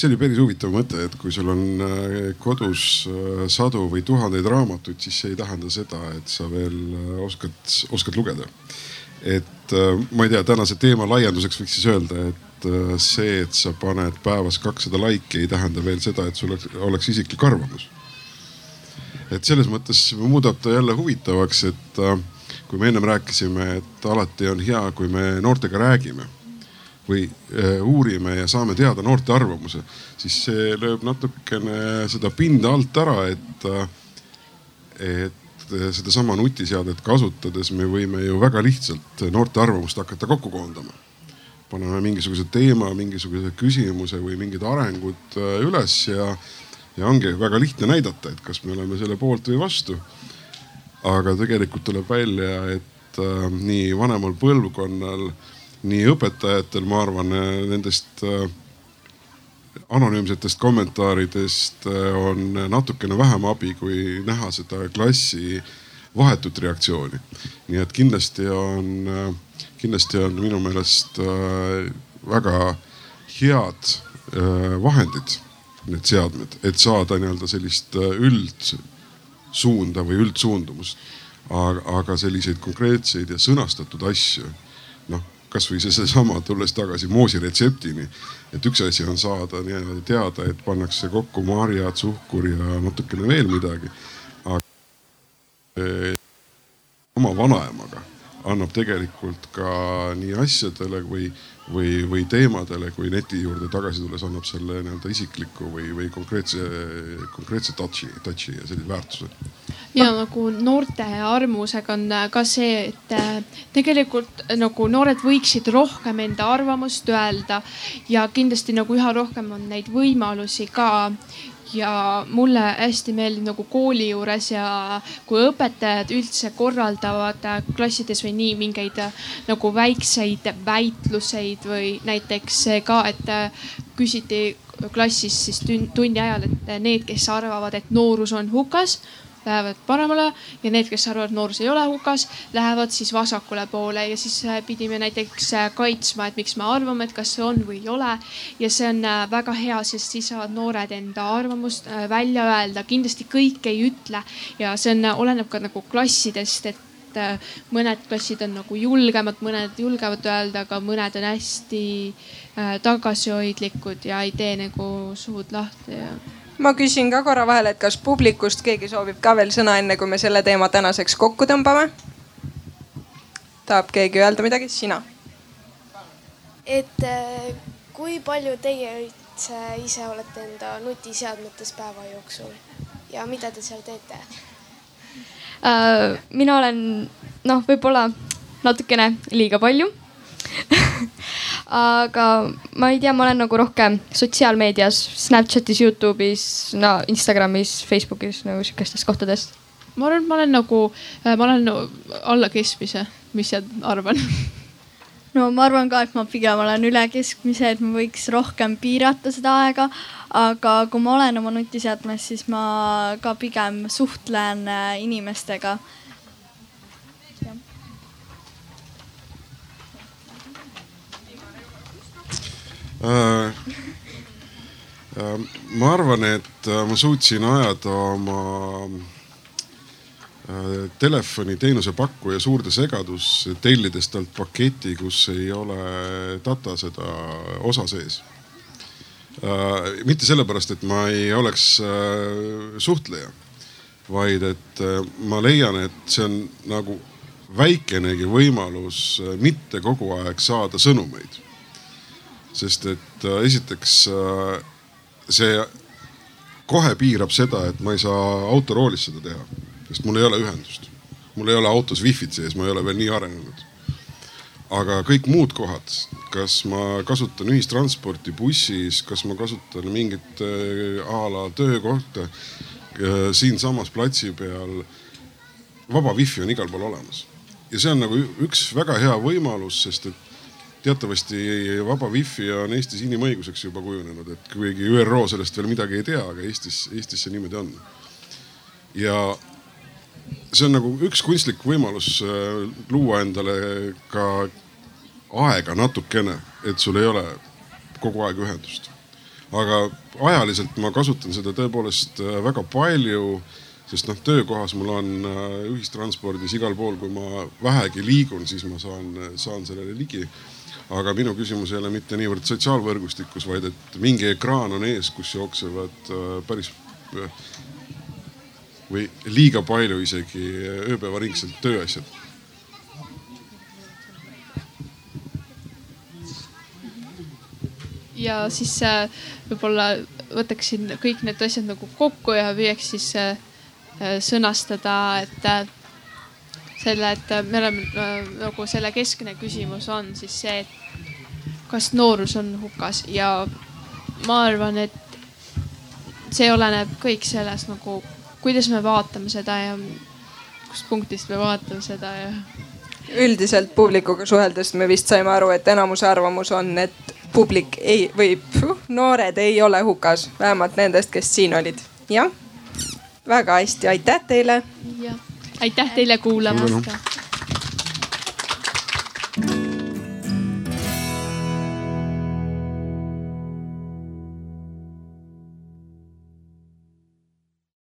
see oli päris huvitav mõte, et kui sul on äh, kodus äh, sadu või tuhandeid raamatuid, siis see ei tähenda seda, et sa veel äh, oskad, oskad lugeda. et ma ei tea, tänase teema laienduseks võiks siis öelda, et see, et sa paned päevas kakssada laiki, ei tähenda veel seda, et sul oleks, isiklik arvamus. et selles mõttes muudab ta jälle huvitavaks, et kui me ennem rääkisime, et alati on hea, kui me noortega räägime või äh, uurime ja saame teada noorte arvamuse, siis see lööb natukene seda pinda alt ära, et, äh, et sedasama nutiseadet kasutades me võime ju väga lihtsalt noorte arvamust hakata kokku koondama. paneme mingisuguse teema, mingisuguse küsimuse või mingid arengud äh, üles ja, ja ongi väga lihtne näidata, et kas me oleme selle poolt või vastu. aga tegelikult tuleb välja, et äh, nii vanemal põlvkonnal äh, nii õpetajatel, ma arvan, nendest äh, anonüümsetest kommentaaridest äh, on natukene vähem abi, kui näha seda klassi vahetut reaktsiooni. nii et kindlasti on, äh, kindlasti on minu meelest väga head vahendid, need seadmed, et saada nii-öelda sellist üldsuunda või üldsuundumust. aga, selliseid konkreetseid ja sõnastatud asju, noh kasvõi see seesama, tulles tagasi moosi retseptini. et üks asi on saada nii-öelda teada, et pannakse kokku marjad, suhkur ja natukene veel midagi. aga eh, oma vanaemaga annab tegelikult ka nii asjadele või, või, või teemadele, kui neti juurde tagasi tulles annab selle nii-öelda isikliku või, või konkreetse, konkreetse touch'i, touch'i ja sellise väärtuse ja nagu noorte arvamusega on ka see, et äh, tegelikult nagu noored võiksid rohkem enda arvamust öelda ja kindlasti nagu üha rohkem on neid võimalusi ka ja mulle hästi meeldib nagu kooli juures ja kui õpetajad üldse korraldavad äh, klassides või nii mingeid äh, nagu väikseid väitluseid või näiteks see ka, et küsiti klassis siis tunni ajal, et need, kes arvavad, et noorus on hukas lähevad paremale ja need, kes arvavad, noorus ei ole hukas, lähevad siis vasakule poole ja siis äh, pidime näiteks äh, kaitsma, et miks me arvame, et kas see on või ei ole. ja see on äh, väga hea, sest siis saavad noored enda arvamust välja öelda, kindlasti kõik ei ütle ja see on, oleneb ka nagu klassidest, et mõned klassid on nagu julgemad, mõned julgevad öelda, aga mõned on hästi tagasihoidlikud ja ei tee nagu suud lahti ja ma küsin ka korra vahele, et kas publikust keegi soovib ka veel sõna, enne kui me selle teema tänaseks kokku tõmbame? tahab keegi öelda midagi, sina? et äh, kui palju teie üldse ise olete enda nutiseadmetes päeva jooksul ja mida te seal teete uh,? mina olen noh, võib-olla natukene liiga palju aga ma ei tea, ma olen nagu rohkem sotsiaalmeedias, Snapchatis, Youtube'is, no Instagramis, Facebookis nagu sihukestes kohtades. ma arvan, et ma olen nagu, äh, ma olen alla keskmise, mis sa arvad? [LAUGHS] no ma arvan ka, et ma pigem olen üle keskmise, et ma võiks rohkem piirata seda aega. aga kui ma olen oma nutiseadmes, siis ma ka pigem suhtlen äh, inimestega. jah äh,. Äh, ma arvan, et äh, ma suutsin ajada oma äh, telefoniteenuse pakkuja suurde segadusse, tellides talt paketi, kus ei ole data seda osa sees äh,. mitte sellepärast, et ma ei oleks äh, suhtleja, vaid et äh, ma leian, et see on nagu väikenegi võimalus äh, mitte kogu aeg saada sõnumeid. Sest et äh, esiteks äh, see kohe piirab seda, et ma ei saa autoroolis seda teha, sest mul ei ole ühendust. mul ei ole autos wifi't sees, ma ei ole veel nii arenenud. aga kõik muud kohad, kas ma kasutan ühistransporti bussis, kas ma kasutan mingit a la töökohta siinsamas platsi peal. vaba wifi on igal pool olemas ja see on nagu üks väga hea võimalus, sest et teatavasti vaba wifi on Eestis inimõiguseks juba kujunenud, et kuigi ÜRO sellest veel midagi ei tea, aga Eestis, Eestis see niimoodi on. ja see on nagu üks kunstlik võimalus äh, luua endale ka aega natukene, et sul ei ole kogu aeg ühendust. aga ajaliselt ma kasutan seda tõepoolest äh, väga palju sest noh, töökohas mul on äh, ühistranspordis igal pool, kui ma vähegi liigun, siis ma saan, saan sellele ligi. Aga minu küsimus ei ole mitte niivõrd sotsiaalvõrgustikus, vaid et mingi ekraan on ees, kus jooksevad äh, päris äh, või liiga palju isegi ööpäevaringselt tööasjad. Ja siis võib-olla võtaksin kõik need asjad nagu kokku ja püüaks siis Äh, sõnastada, et äh, selle, et me oleme äh, nagu selle keskne küsimus on siis see, et kas noorus on hukas ja ma arvan, et see oleneb kõik sellest nagu, kuidas me vaatame seda ja kust punktist me vaatame seda ja. üldiselt publikuga suheldes me vist saime aru, et enamuse arvamus on, et publik ei või pfuh, noored ei ole hukas, vähemalt nendest, kes siin olid. jah väga hästi, aitäh teile. Aitäh teile kuulamast